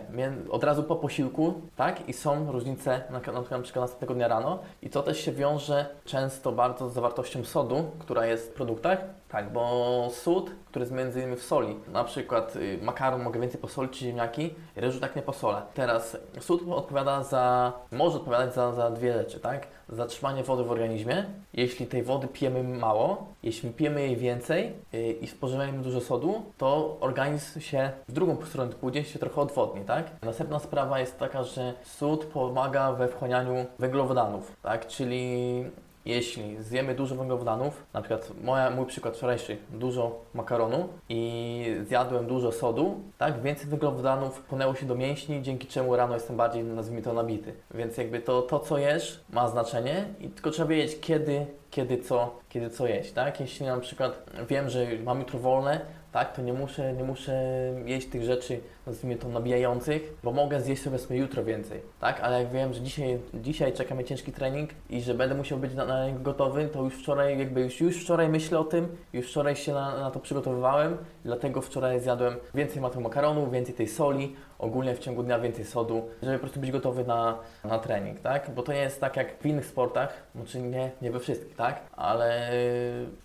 od razu po posiłku, tak, i są różnice na, na, na przykład następnego dnia rano i to też się wiąże często bardzo z zawartością sodu, która jest w produktach, tak, bo sód, który jest między innymi w soli, na przykład y, makaron mogę więcej posolić czy ziemniaki, ryżu tak nie posolę. Teraz sód odpowiada za, może odpowiadać za, za dwie rzeczy, tak, zatrzymanie wody w organizmie, jeśli tej wody pijemy mało, jeśli pijemy jej więcej yy, i spożywamy dużo sodu, to organizm się w drugą stronę pójdzie, się trochę odwodni, tak? Następna sprawa jest taka, że sód pomaga we wchłanianiu węglowodanów, tak? Czyli jeśli zjemy dużo węglowodanów, na przykład moja, mój przykład wczorajszy, dużo makaronu i zjadłem dużo sodu, tak, więcej węglowodanów płynęło się do mięśni, dzięki czemu rano jestem bardziej, nazwijmy to, nabity. Więc jakby to, to co jesz, ma znaczenie i tylko trzeba wiedzieć, kiedy, kiedy co, kiedy co jeść, tak? Jeśli na przykład wiem, że mam jutro wolne, tak, to nie muszę, nie muszę jeść tych rzeczy, nazwijmy to, nabijających, bo mogę zjeść sobie jutro więcej, tak? Ale jak wiem, że dzisiaj, dzisiaj czeka mnie ciężki trening i że będę musiał być na, na niego gotowy, to już wczoraj, jakby już, już wczoraj myślę o tym, już wczoraj się na, na to przygotowywałem, dlatego wczoraj zjadłem więcej tego makaronu, więcej tej soli, ogólnie w ciągu dnia więcej sodu, żeby po prostu być gotowy na, na trening, tak? Bo to nie jest tak jak w innych sportach, znaczy nie, nie we wszystkich, tak? Ale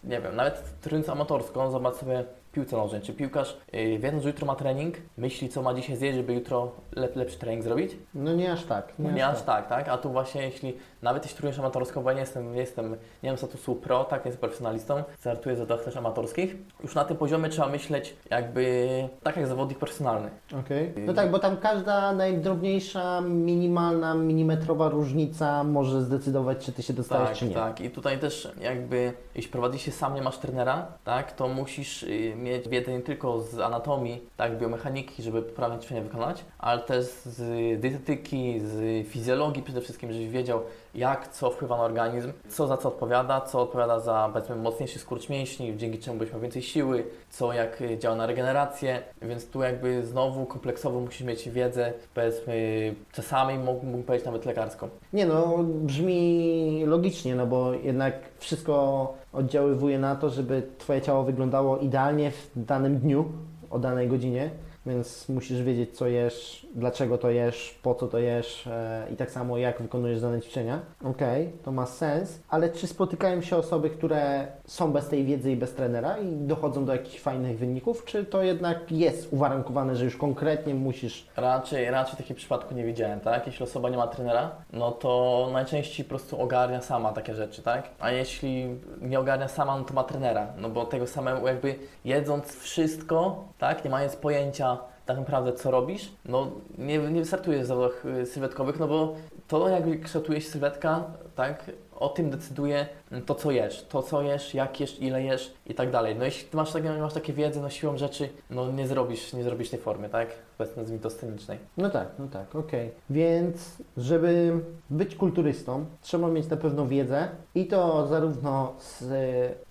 nie wiem, nawet trenując amatorsko, zobacz sobie piłce nożnej. Czy piłkarz, yy, wiedząc, że jutro ma trening, myśli, co ma dzisiaj zjeść, żeby jutro lep, lepszy trening zrobić? No nie aż tak. Nie, nie aż tak. tak, A tu właśnie, jeśli nawet jeśli trenujesz amatorsko, bo ja nie jestem, nie jestem, nie mam statusu pro, tak, nie jestem profesjonalistą, startuję w zawodach też amatorskich, już na tym poziomie trzeba myśleć jakby tak jak zawodnik profesjonalny. Okej. Okay. No tak, bo tam każda najdrobniejsza, minimalna, milimetrowa różnica może zdecydować, czy Ty się dostajesz, tak, czy nie. Tak, i tutaj też jakby, jeśli prowadzisz się sam, nie masz trenera, tak, to musisz y, mieć wiedzę nie tylko z anatomii, tak, biomechaniki, żeby poprawnie ćwiczenia wykonać, ale też z dietetyki, z fizjologii przede wszystkim, żebyś wiedział, jak co wpływa na organizm, co za co odpowiada, co odpowiada za powiedzmy mocniejszy skurcz mięśni, dzięki czemu byś miał więcej siły, co jak działa na regenerację, więc tu jakby znowu kompleksowo musisz mieć wiedzę, powiedzmy czasami mógłbym powiedzieć nawet lekarską. Nie no, brzmi logicznie, no bo jednak wszystko oddziaływuje na to, żeby Twoje ciało wyglądało idealnie w danym dniu, o danej godzinie, więc musisz wiedzieć, co jesz, dlaczego to jesz, po co to jesz e, i tak samo jak wykonujesz dane ćwiczenia. Okej, okay, to ma sens, ale czy spotykają się osoby, które są bez tej wiedzy i bez trenera i dochodzą do jakichś fajnych wyników, czy to jednak jest uwarunkowane, że już konkretnie musisz... Raczej, raczej takiego przypadku nie widziałem, tak? Jeśli osoba nie ma trenera, no to najczęściej po prostu ogarnia sama takie rzeczy, tak? A jeśli nie ogarnia sama, no to ma trenera, no bo tego samego jakby jedząc wszystko, tak? Nie mając pojęcia tak naprawdę co robisz, no nie, nie wystartujesz w zawodach y, sylwetkowych, no bo to jak kształtuje się sylwetka, tak, o tym decyduje to, co jesz, to, co jesz, jak jesz, ile jesz i tak dalej. No jeśli masz takie, masz takie wiedzy, no siłą rzeczy, no nie zrobisz, nie zrobisz tej formy, tak, nazwijmy to scenicznej. No tak, no tak, okej. Okay. Więc, żeby być kulturystą, trzeba mieć na pewno wiedzę i to zarówno z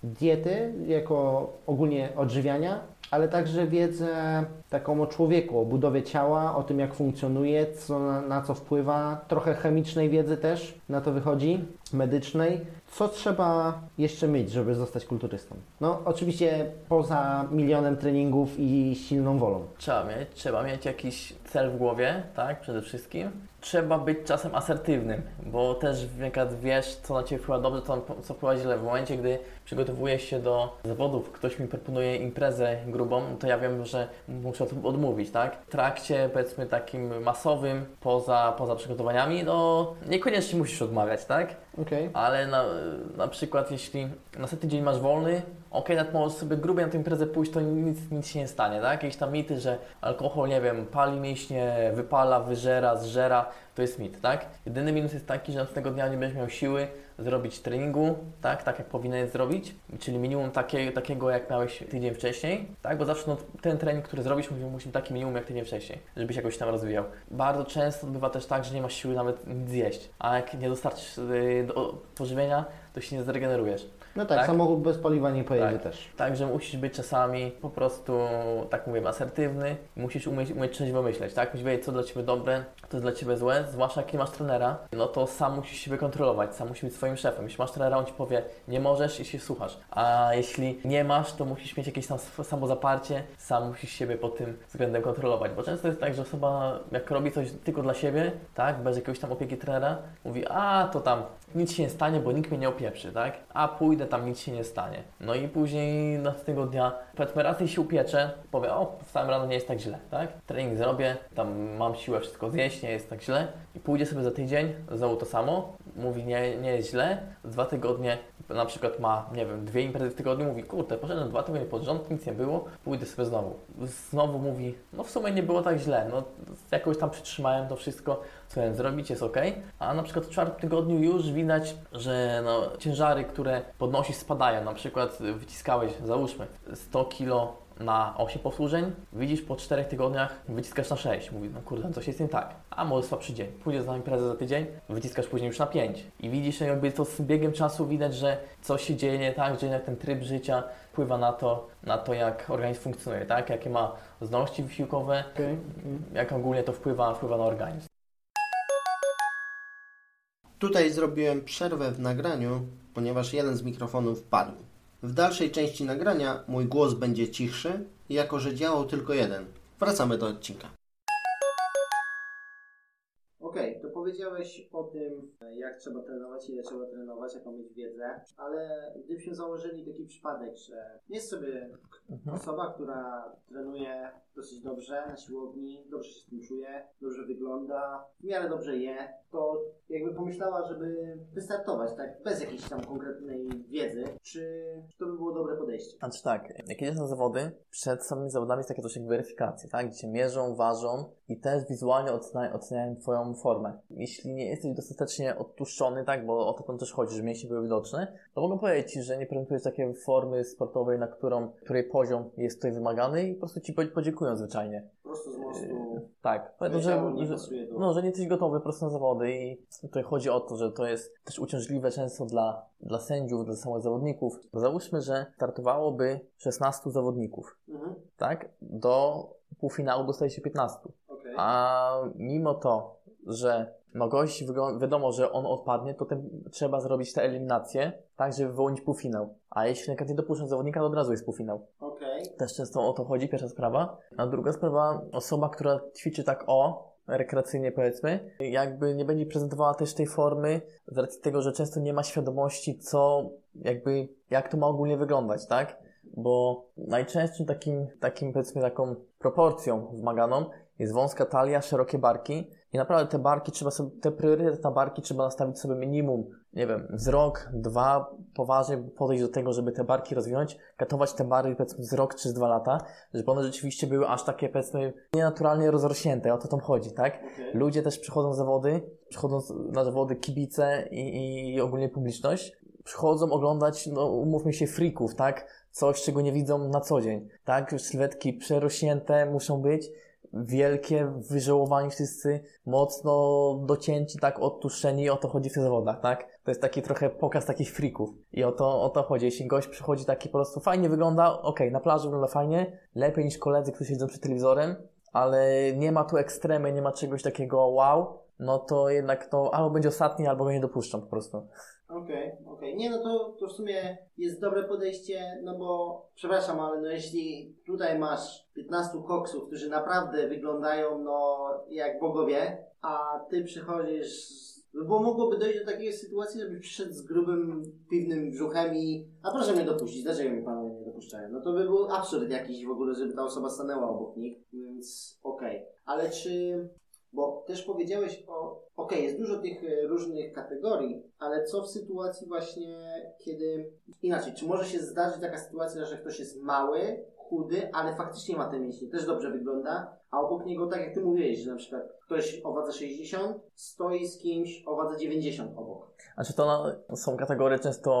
diety, jako ogólnie odżywiania, ale także wiedzę taką o człowieku, o budowie ciała, o tym jak funkcjonuje, co na, co wpływa, trochę chemicznej wiedzy też na to wychodzi, medycznej. Co trzeba jeszcze mieć, żeby zostać kulturystą? No, oczywiście poza milionem treningów i silną wolą. Trzeba mieć, trzeba mieć jakiś cel w głowie, tak, przede wszystkim. Trzeba być czasem asertywnym, bo też wiesz, co na Ciebie wpływa dobrze, co, co wpływa źle. W momencie, gdy przygotowujesz się do zawodów, ktoś mi proponuje imprezę grubą, to ja wiem, że muszę odmówić, tak? W trakcie, powiedzmy, takim masowym, poza, poza przygotowaniami, no niekoniecznie musisz odmawiać, tak? Okay. Ale na, na przykład, jeśli następny dzień masz wolny, ok, nawet możesz sobie grubie na tę imprezę pójść, to nic, nic się nie stanie, tak? Jakieś tam mity, że alkohol, nie wiem, pali mięśnie, wypala, wyżera, zżera, to jest mit, tak? Jedyny minus jest taki, że następnego dnia nie będziesz miał siły zrobić treningu, tak, tak jak powinieneś zrobić, czyli minimum takie, takiego, jak miałeś tydzień wcześniej, tak, bo zawsze no, ten trening, który zrobisz, musi, musi być taki minimum jak tydzień wcześniej, żebyś jakoś tam rozwijał. Bardzo często bywa też tak, że nie masz siły nawet nic zjeść, a jak nie dostarczysz yy, do pożywienia, to się nie zregenerujesz. No tak, tak, samochód bez paliwa nie pojedzie tak. też. Także musisz być czasami po prostu, tak mówię, asertywny. Musisz umieć, umieć trzeźwo myśleć, tak? Musisz wiedzieć, co dla Ciebie dobre, co jest dla Ciebie złe. Zwłaszcza jak nie masz trenera, no to sam musisz siebie kontrolować, sam musisz być swoim szefem. Jeśli masz trenera, on Ci powie, nie możesz i się słuchasz. A jeśli nie masz, to musisz mieć jakieś tam samozaparcie, sam musisz siebie pod tym względem kontrolować. Bo często jest tak, że osoba jak robi coś tylko dla siebie, tak, bez jakiegoś tam opieki trenera, mówi, a to tam nic się nie stanie, bo nikt mnie nie opieprzy, tak? A pójdę tam, nic się nie stanie. No i później następnego dnia, powiedzmy raz się upieczę, powiem, o, wstałem rano, nie jest tak źle, tak? Trening zrobię, tam mam siłę wszystko zjeść, nie jest tak źle. I pójdzie sobie za tydzień, znowu to samo, mówi, nie, nie jest źle, dwa tygodnie na przykład ma, nie wiem, dwie imprezy w tygodniu, mówi, kurde, poszedłem dwa tygodnie pod rząd, nic nie było, pójdę sobie znowu. Znowu mówi, no w sumie nie było tak źle, no jakoś tam przytrzymałem to wszystko, co miałem zrobić, jest ok. A na przykład w czwartym tygodniu już widać, że no, ciężary, które podnosisz spadają. Na przykład wyciskałeś, załóżmy, 100 kg na 8 powtórzeń, widzisz po 4 tygodniach wyciskasz na 6. Mówisz, no kurde, coś jest nie tak. A może słabszy dzień. Pójdziesz na imprezę za tydzień, wyciskasz później już na 5. I widzisz, jakby to z biegiem czasu widać, że coś się dzieje nie tak, że jednak ten tryb życia wpływa na to, na to jak organizm funkcjonuje, tak? Jakie ma zdolności wysiłkowe, Okay. jak ogólnie to wpływa, wpływa na organizm. Tutaj zrobiłem przerwę w nagraniu, ponieważ jeden z mikrofonów padł. W dalszej części nagrania mój głos będzie cichszy, jako że działał tylko jeden. Wracamy do odcinka. Powiedziałeś o tym, jak trzeba trenować, ile trzeba trenować, jaką mieć wiedzę, ale gdybyśmy założyli taki przypadek, że jest sobie osoba, która trenuje dosyć dobrze na siłowni, dobrze się z tym czuje, dobrze wygląda, w miarę dobrze je, to jakby pomyślała, żeby wystartować, tak, bez jakiejś tam konkretnej wiedzy, czy, czy to by było dobre podejście? Znaczy tak, jak jedziesz na zawody, przed samymi zawodami jest takie coś jak weryfikacja, tak? Gdzie cię mierzą, ważą i też wizualnie oceniają, oceniają Twoją formę. Jeśli nie jesteś dostatecznie odtłuszczony, tak? Bo o to tam też chodzi, że mięśnie były widoczne, to mogą powiedzieć Ci, że nie prezentujesz takiej formy sportowej, na którą, której poziom jest tutaj wymagany i po prostu Ci podziękują zwyczajnie. Po prostu z mostu Yy, Tak, powiedzą, że, nie że, no, że nie jesteś gotowy po prostu na zawody i tutaj chodzi o to, że to jest też uciążliwe często dla, dla sędziów, dla samych zawodników. Bo załóżmy, że startowałoby 16 zawodników, Mhm, tak? Do półfinału dostaje się 15. okej. A mimo to, że no gość wiadomo, że on odpadnie, to ten, trzeba zrobić te eliminacje, tak, żeby wyłonić półfinał. A jeśli na nie dopuszczą zawodnika, to od razu jest półfinał. Okej. Też często o to chodzi, pierwsza sprawa. A druga sprawa, osoba, która ćwiczy tak o, rekreacyjnie powiedzmy, jakby nie będzie prezentowała też tej formy z racji tego, że często nie ma świadomości, co jakby, jak to ma ogólnie wyglądać, tak? Bo najczęstszym takim, takim powiedzmy taką proporcją wymaganą jest wąska talia, szerokie barki i naprawdę te barki trzeba sobie, te priorytety na barki trzeba nastawić sobie minimum, nie wiem, wzrok, dwa, poważnie podejść do tego, żeby te barki rozwinąć, katować te barki powiedzmy z rok czy z dwa lata, żeby one rzeczywiście były aż takie powiedzmy nienaturalnie rozrośnięte, o to tam chodzi, tak? Ludzie też przychodzą na zawody, przychodzą na zawody kibice i, i ogólnie publiczność, przychodzą oglądać, no umówmy się, freaków, tak? Coś, czego nie widzą na co dzień, tak? Sylwetki przerośnięte muszą być, wielkie, wyżołowani wszyscy, mocno docięci, tak, odtłuszczeni i o to chodzi w tych zawodach, tak? To jest taki trochę pokaz takich freaków i o to, o to chodzi. Jeśli gość przychodzi taki po prostu fajnie wygląda, okej, na plaży wygląda fajnie, lepiej niż koledzy, którzy siedzą przed telewizorem, ale nie ma tu ekstremy, nie ma czegoś takiego wow, no to jednak to albo będzie ostatni, albo go nie dopuszczą po prostu. Okej, okej. Nie, no to, to w sumie jest dobre podejście, no bo przepraszam, ale no jeśli tutaj masz 15 koksów, którzy naprawdę wyglądają no jak bogowie, a ty przychodzisz, no bo mogłoby dojść do takiej sytuacji, żebyś przyszedł z grubym, piwnym brzuchem i a proszę mnie dopuścić, dlaczego mnie panowie nie dopuszczają? No to by był absurd jakiś w ogóle, żeby ta osoba stanęła obok nich, więc okej. Ale czy bo też powiedziałeś o, okej, jest dużo tych e, różnych kategorii, ale co w sytuacji właśnie, kiedy, inaczej, czy może się zdarzyć taka sytuacja, że ktoś jest mały, chudy, ale faktycznie ma te mięśnie, też dobrze wygląda, a obok niego, tak jak ty mówiłeś, że na przykład ktoś o wadze 60 stoi z kimś o wadze 90 obok. Znaczy to na, są kategorie często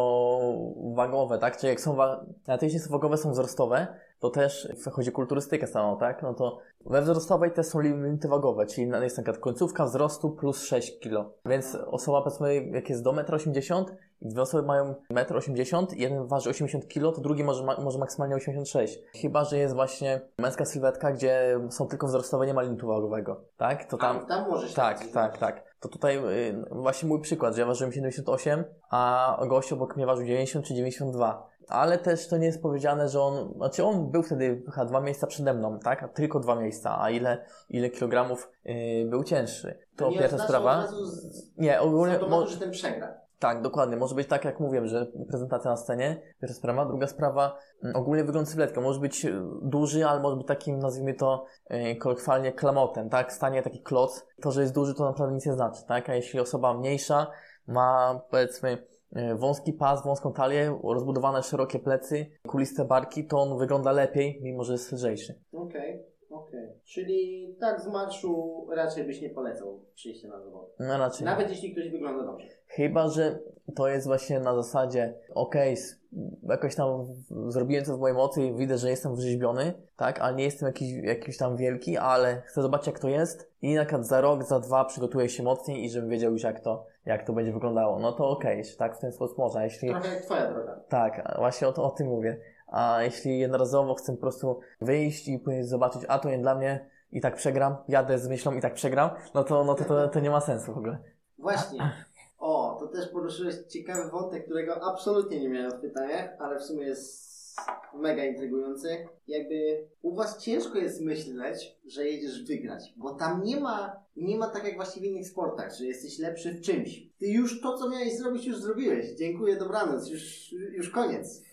wagowe, tak? Czyli jak są, wa- nawet jeśli są wagowe, są wzrostowe, to też chodzi o kulturystykę samą, tak? No to we wzrostowej też są limity wagowe, czyli na- jest na przykład końcówka wzrostu plus 6 kg. Więc osoba powiedzmy, jak jest do 1,80 m i dwie osoby mają 1,80 m, jeden waży 80 kg, to drugi może, ma, może maksymalnie 86. Chyba, że jest właśnie męska sylwetka, gdzie są tylko wzrostowe, nie ma limitu wagowego, tak? To tam... Tam, tam możesz Tak, coś tak, zrobić. tak. To tutaj y, właśnie mój przykład, że ja ważyłem 78, a gość obok mnie ważył 90 czy 92. Ale też to nie jest powiedziane, że on, znaczy on był wtedy chyba dwa miejsca przede mną, tak? A tylko dwa miejsca, a ile, ile kilogramów y, był cięższy. To nie pierwsza sprawa. Od razu z, Nie, ogólnie, automatu, mo- że ten przegra. Tak, dokładnie. Może być tak, jak mówiłem, że prezentacja na scenie, pierwsza sprawa. Druga sprawa, mm, ogólnie wygląd sylwetką. Może być y, duży, ale może być takim, nazwijmy to y, kolokwialnie, klamotem, tak? Stanie taki kloc. To, że jest duży, to naprawdę nic nie znaczy, tak? A jeśli osoba mniejsza ma, powiedzmy, y, wąski pas, wąską talię, rozbudowane szerokie plecy, kuliste barki, to on wygląda lepiej, mimo że jest lżejszy. Okej, Okej. Czyli tak z marszu raczej byś nie polecał przyjścia na zawody. No raczej. Nawet jeśli ktoś wygląda dobrze. Chyba, że to jest właśnie na zasadzie, okej, s- jakoś tam zrobiłem co w mojej mocy i widzę, że jestem wrzeźbiony, tak, ale nie jestem jakiś, jakiś tam wielki, ale chcę zobaczyć jak to jest i na przykład za rok, za dwa przygotuję się mocniej i żebym wiedział już jak to, jak to będzie wyglądało. No to okej, tak w ten sposób można. Jeśli, Trochę jak twoja droga. tak, właśnie o, to, o tym mówię. A jeśli jednorazowo chcę po prostu wyjść i później zobaczyć, a to nie dla mnie i tak przegram, jadę z myślą i tak przegram, no to, no to, to, to nie ma sensu w ogóle. Właśnie. O, to też poruszyłeś ciekawy wątek, którego absolutnie nie miałem w pytaniach, ale w sumie jest mega intrygujący. Jakby u was ciężko jest myśleć, że jedziesz wygrać, bo tam nie ma, nie ma tak jak właściwie w innych sportach, że jesteś lepszy w czymś. Ty już to, co miałeś zrobić, już zrobiłeś. Dziękuję, dobranoc, już, już koniec.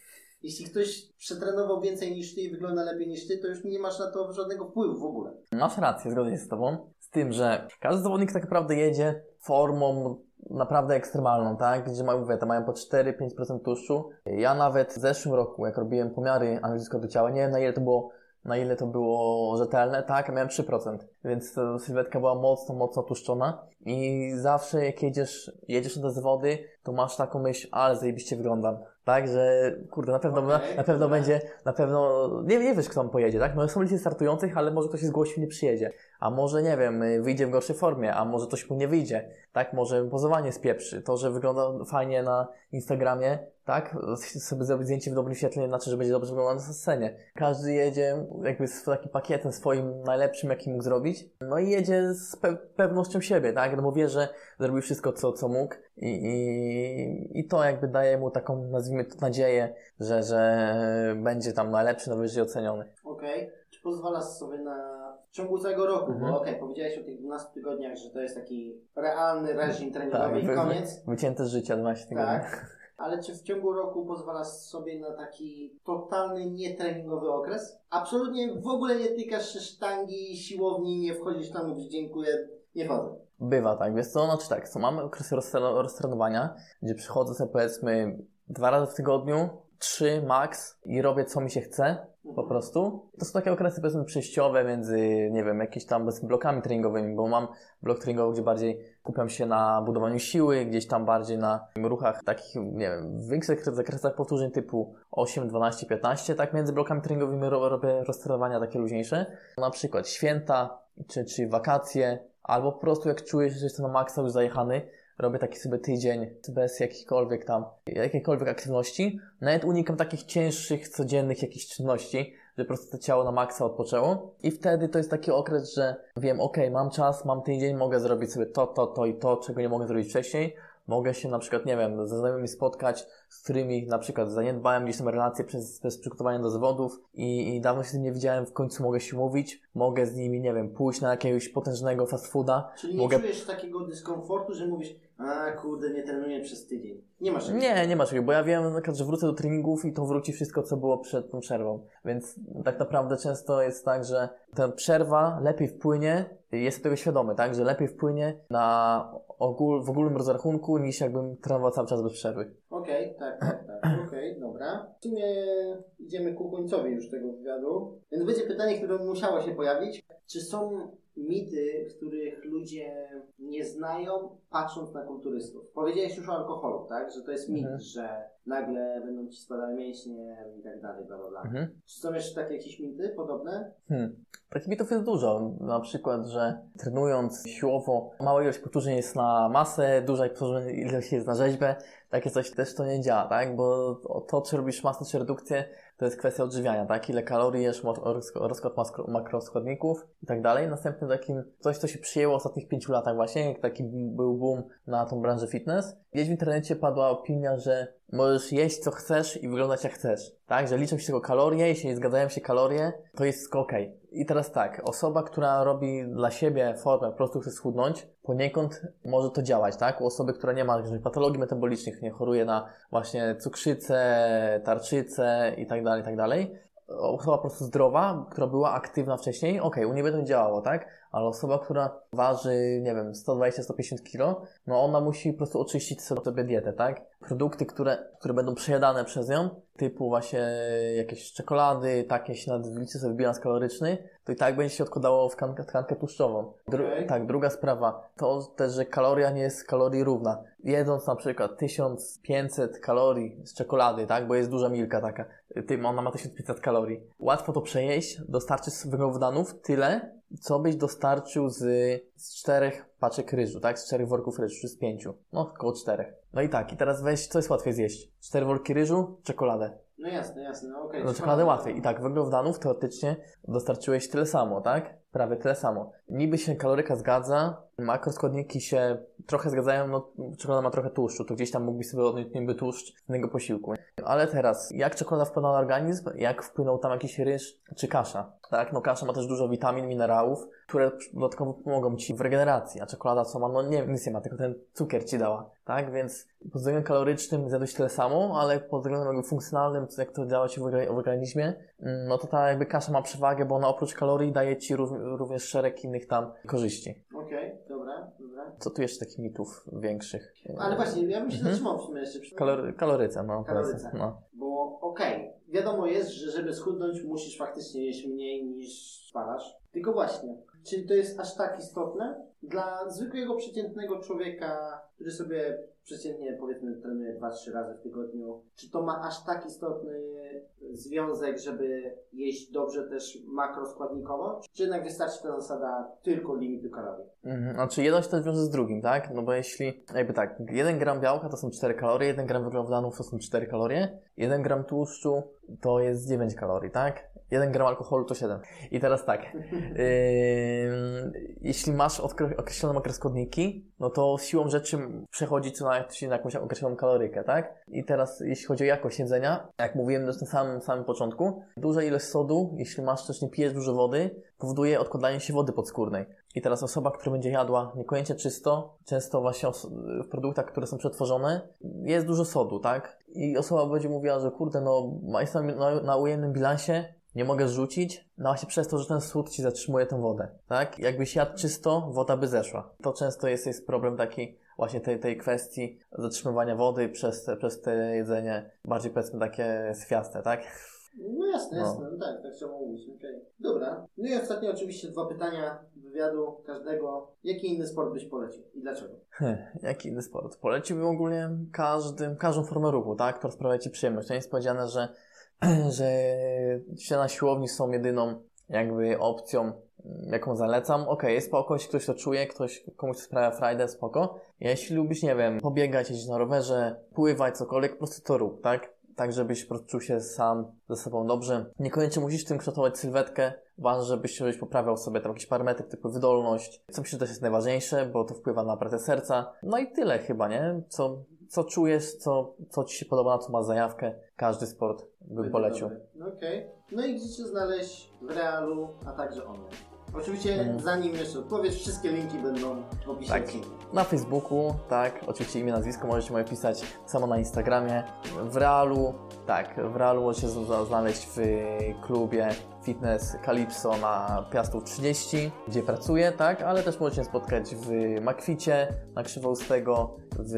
Jeśli ktoś przetrenował więcej niż ty i wygląda lepiej niż ty, to już nie masz na to żadnego wpływu w ogóle. Masz rację, zgodzę się z Tobą. Z tym, że każdy zawodnik tak naprawdę jedzie formą naprawdę ekstremalną, tak? Gdzie mają, mówię, mają po 4-5% tłuszczu. Ja nawet w zeszłym roku, jak robiłem pomiary analizy do ciała, nie wiem na ile to było, na ile to było rzetelne, tak? Miałem 3%. Więc sylwetka była mocno, mocno tłuszczona. I zawsze jak jedziesz, jedziesz na te zawody, to masz taką myśl, ale zajebiście wyglądam. Tak, że kurde, na pewno, na, Okej, na pewno dobra. będzie, na pewno, nie, nie wiesz kto tam pojedzie, tak? No są listy startujących, ale może ktoś się zgłosi i nie przyjedzie. A może, nie wiem, wyjdzie w gorszej formie, a może coś mu nie wyjdzie, tak? Może pozowanie spieprzy. To, że wygląda fajnie na Instagramie, tak? Sobie zrobić zdjęcie w dobrym świetle, nie znaczy, że będzie dobrze wyglądał na scenie. Każdy jedzie jakby z takim pakietem swoim najlepszym, jaki mógł zrobić. No i jedzie z pe- pewnością siebie, tak? No bo wie, że zrobił wszystko, co, co mógł i, i, i to jakby daje mu taką, nazwijmy to, nadzieję, że, że będzie tam najlepszy, najwyżej oceniony. Okej. Czy pozwalasz sobie na w ciągu całego roku, Mhm. bo okej, powiedziałeś o tych 12 tygodniach, że to jest taki realny reżim treningowy i wy- koniec, Wycięte z życia 12 tygodni. tak? [LAUGHS] Ale czy w ciągu roku pozwalasz sobie na taki totalny nietreningowy okres? Absolutnie w ogóle nie tykasz sztangi, siłowni, nie wchodzisz tam, mówisz dziękuję, nie chodzę. Bywa tak, wiesz co, znaczy tak, so mamy okresy roztreno- roztrenowania, gdzie przychodzę sobie powiedzmy dwa razy w tygodniu, trzy max i robię co mi się chce, po prostu. To są takie okresy powiedzmy przejściowe między, nie wiem, jakimiś tam blokami treningowymi, bo mam blok treningowy, gdzie bardziej kupiam się na budowaniu siły, gdzieś tam bardziej na ruchach takich, nie wiem, w większych zakresach powtórzeń typu 8, 12, 15, tak między blokami treningowymi ro- robię roztrenowania takie luźniejsze. Na przykład święta, czy, czy wakacje, albo po prostu jak czuję, że jestem na maksa już zajechany, robię taki sobie tydzień bez jakichkolwiek tam, jakiejkolwiek aktywności. Nawet unikam takich cięższych, codziennych jakichś czynności, że po prostu to ciało na maksa odpoczęło. I wtedy to jest taki okres, że wiem, ok, mam czas, mam tydzień, mogę zrobić sobie to, to, to i to, czego nie mogę zrobić wcześniej. Mogę się na przykład, nie wiem, ze znajomymi spotkać, z którymi na przykład zaniedbałem gdzieś tam relacje przez, przez przygotowanie do zawodów i, i dawno się z nimi nie widziałem, w końcu mogę się mówić, mogę z nimi, nie wiem, pójść na jakiegoś potężnego fast fooda. Czyli nie Mogę- czujesz takiego dyskomfortu, że mówisz, a kurde, nie trenuję przez tydzień. Nie masz czegoś Nie, nie ma czegoś, bo ja wiem na przykład, że wrócę do treningów i to wróci wszystko, co było przed tą przerwą. Więc tak naprawdę często jest tak, że ta przerwa lepiej wpłynie, jestem tego świadomy, tak, że lepiej wpłynie na ogól, w ogólnym rozrachunku niż jakbym trenował cały czas bez przerwy. Okej, tak, tak, tak. [CLEARS THROAT] Okej, dobra. W sumie idziemy ku końcowi już tego wywiadu. Więc będzie pytanie, które musiało się pojawić. Czy są mity, których ludzie nie znają, patrząc na kulturystów? Powiedziałeś już o alkoholu, tak? Że to jest mit, Mhm. że nagle będą ci spadały mięśnie i tak dalej, bla, bla, bla. Mhm. Czy są jeszcze takie jakieś mity podobne? Hmm. Takich mitów jest dużo. Na przykład, że trenując siłowo, mała ilość powtórzeń jest na masę, duża ilość jest na rzeźbę. Takie coś też to nie działa, tak? Bo to, czy robisz masę, czy redukcję, to jest kwestia odżywiania, tak? Ile kalorii jesz, rozkład makroskładników i tak dalej. Następnym takim, coś, co się przyjęło w ostatnich pięciu latach właśnie, jak taki był boom na tą branżę fitness. Gdzieś w internecie padła opinia, że możesz jeść co chcesz i wyglądać jak chcesz. Tak, że liczą się tylko kalorie, jeśli nie zgadzają się kalorie, to jest okej. I teraz tak, osoba, która robi dla siebie formę, po prostu chce schudnąć, poniekąd może to działać, tak? U osoby, która nie ma różnych patologii metabolicznych, nie choruje na właśnie cukrzycę, tarczycę i tak dalej, i tak dalej. Osoba po prostu zdrowa, która była aktywna wcześniej, okej, u niej to działało, tak? Ale osoba, która waży, nie wiem, 120-150 kg, no ona musi po prostu oczyścić sobie dietę, tak? Produkty, które, które będą przejadane przez nią, typu właśnie jakieś czekolady, takie się sobie bilans kaloryczny, to i tak będzie się odkładało w tkankę, tkankę tłuszczową. Dru Okej. Tak, druga sprawa, to też, że kaloria nie jest kalorii równa. Jedząc na przykład 1500 kalorii z czekolady, tak, bo jest duża milka taka, tym ona ma 1500 kalorii. Łatwo to przejeść, dostarczyć węglowodanów tyle, co byś dostarczył z, z czterech paczek ryżu, tak? Z czterech worków ryżu, czy z pięciu. No, około czterech. No i tak, i teraz weź, co jest łatwiej zjeść? Cztery worki ryżu, czekoladę. No jasne, jasne, no okej. No czekoladę łatwiej. I tak, węglowodanów teoretycznie dostarczyłeś tyle samo, tak? Prawie tyle samo. Niby się kaloryka zgadza, makroskładniki się trochę zgadzają, no czekolada ma trochę tłuszczu, to gdzieś tam mógłbyś sobie odnieść niby tłuszcz z innego posiłku. Ale teraz, jak czekolada wpływa na organizm, jak wpłynął tam jakiś ryż czy kasza, tak? No kasza ma też dużo witamin, minerałów, które dodatkowo pomogą Ci w regeneracji, a czekolada co ma? No nie, nic nie ma, tylko ten cukier Ci dała, tak? Więc pod względem kalorycznym zjadłeś tyle samo, ale pod względem funkcjonalnym, jak to działa Ci w orga- w organizmie, no to ta jakby kasza ma przewagę, bo ona oprócz kalorii daje Ci rów- również szereg innych tam korzyści. Okej, dobra, dobra. Co tu jeszcze takich mitów większych? Ale właśnie, ja bym się Mhm. zatrzymał w sumie jeszcze przy... Kalor- kaloryce, no. Kaloryce. No. Bo okej, wiadomo jest, że żeby schudnąć musisz faktycznie jeść mniej niż spalasz. Tylko właśnie, czy to jest aż tak istotne? Dla zwykłego, przeciętnego człowieka, który sobie przeciętnie powiedzmy trenuje 2-3 razy w tygodniu, czy to ma aż tak istotny związek, żeby jeść dobrze też makroskładnikowo? Czy jednak wystarczy ta zasada tylko limitu kalorii? Mhm. Znaczy jedno się też wiąże z drugim, tak? No bo jeśli, jakby tak, 1 gram białka to są 4 kalorie, 1 gram węglowodanów to są 4 kalorie, 1 gram tłuszczu to jest 9 kalorii, tak? 1 gram alkoholu to 7. I teraz tak, [LAUGHS] Ym, jeśli masz określone makroskładniki, no to siłą rzeczy przechodzi to na jakąś- na jakąś określoną kalorykę, tak? I teraz, jeśli chodzi o jakość jedzenia, jak mówiłem już na samym, samym początku, duża ilość sodu, jeśli masz też nie pijesz dużo wody, powoduje odkładanie się wody podskórnej. I teraz osoba, która będzie jadła niekoniecznie czysto, często właśnie w produktach, które są przetworzone, jest dużo sodu, tak? I osoba będzie mówiła, że kurde, no jestem na, na ujemnym bilansie, nie mogę zrzucić, no właśnie przez to, że ten sód ci zatrzymuje tę wodę, tak? Jakbyś jadł czysto, woda by zeszła. To często jest, jest problem taki właśnie tej, tej kwestii zatrzymywania wody przez, przez te jedzenie bardziej powiedzmy takie swiaste, tak? No jasne, No. jasne, no tak, tak trzeba mówić, okej. Dobra. No i ostatnio oczywiście dwa pytania wywiadu każdego. Jaki inny sport byś polecił i dlaczego? Jaki inny sport? Poleciłbym ogólnie każdym, każdą formę ruchu, tak? Która sprawia Ci przyjemność. To nie jest powiedziane, że, [CLEARS THROAT] że ćwiczenia na siłowni są jedyną jakby opcją, jaką zalecam. Okej, jest spoko, jeśli ktoś to czuje, ktoś, komuś to sprawia frajdę, spoko. Jeśli lubisz, nie wiem, pobiegać, jeździć na rowerze, pływać, cokolwiek, po prostu to rób, tak? Tak, żebyś po czuł się sam ze sobą dobrze. Niekoniecznie musisz tym kształtować sylwetkę. Ważne, żebyś, żebyś poprawiał sobie tam jakieś parametry typu wydolność. Co myślę, że też jest najważniejsze, bo to wpływa na pracę serca. No i tyle chyba, nie? Co, co czujesz, co, co Ci się podoba, na co masz zajawkę. Każdy sport bym polecił. No okej. No i gdzie Cię znaleźć w realu, a także online? Oczywiście zanim jeszcze odpowiesz, wszystkie linki będą w opisie Tak. Na Facebooku, tak, oczywiście imię, nazwisko możecie moje pisać samo na Instagramie. W realu, tak, w realu możecie znaleźć w klubie fitness Calypso na Piastów 30, gdzie pracuję, tak, ale też możecie spotkać w Makwicie na Krzywoustego, w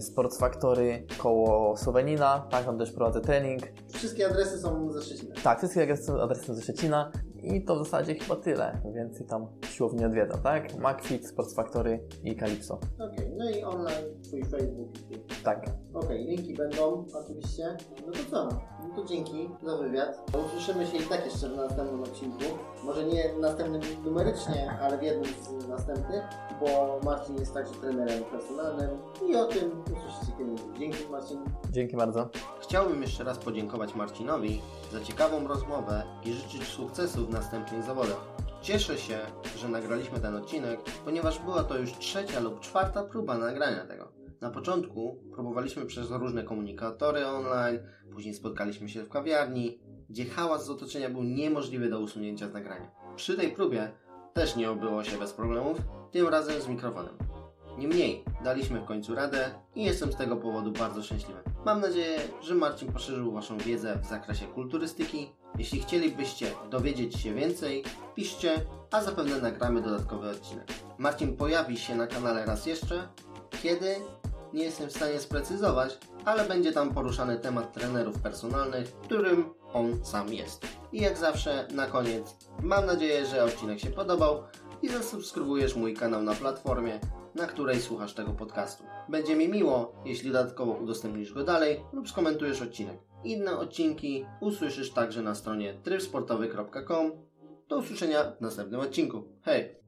Sports Factory koło Sowenina, tak, tam też prowadzę trening. Wszystkie adresy są ze Szczecina. Tak, wszystkie adresy, adresy są ze Szczecina i to w zasadzie chyba tyle. Więcej tam siłowni nie odwiedzam, tak? Macfit, Sports Factory i Calypso. Okej, no i online, Twój Facebook. Tak. Okej, linki będą oczywiście. No to co? No to dzięki za wywiad. Usłyszymy się i tak jeszcze w następnym odcinku. Może nie następnym numerycznie, ale w jednym z następnych, bo Marcin jest także trenerem personalnym i o tym usłyszycie kiedyś. Dzięki Marcin. Dzięki bardzo. Chciałbym jeszcze raz podziękować Marcinowi za ciekawą rozmowę i życzyć sukcesu w następnych zawodach. Cieszę się, że nagraliśmy ten odcinek, ponieważ była to już trzecia lub czwarta próba nagrania tego. Na początku próbowaliśmy przez różne komunikatory online, później spotkaliśmy się w kawiarni, gdzie hałas z otoczenia był niemożliwy do usunięcia z nagrania. Przy tej próbie też nie obyło się bez problemów, tym razem z mikrofonem. Niemniej, daliśmy w końcu radę i jestem z tego powodu bardzo szczęśliwy. Mam nadzieję, że Marcin poszerzył Waszą wiedzę w zakresie kulturystyki Jeśli chcielibyście dowiedzieć się więcej, piszcie, a zapewne nagramy dodatkowy odcinek. Marcin pojawi się na kanale raz jeszcze. Kiedy? Nie jestem w stanie sprecyzować, ale będzie tam poruszany temat trenerów personalnych, którym on sam jest. I jak zawsze, na koniec, mam nadzieję, że odcinek się podobał i zasubskrybujesz mój kanał na platformie, na której słuchasz tego podcastu. Będzie mi miło, jeśli dodatkowo udostępnisz go dalej lub skomentujesz odcinek. Inne odcinki usłyszysz także na stronie trybsportowy.com. Do usłyszenia w następnym odcinku. Hej!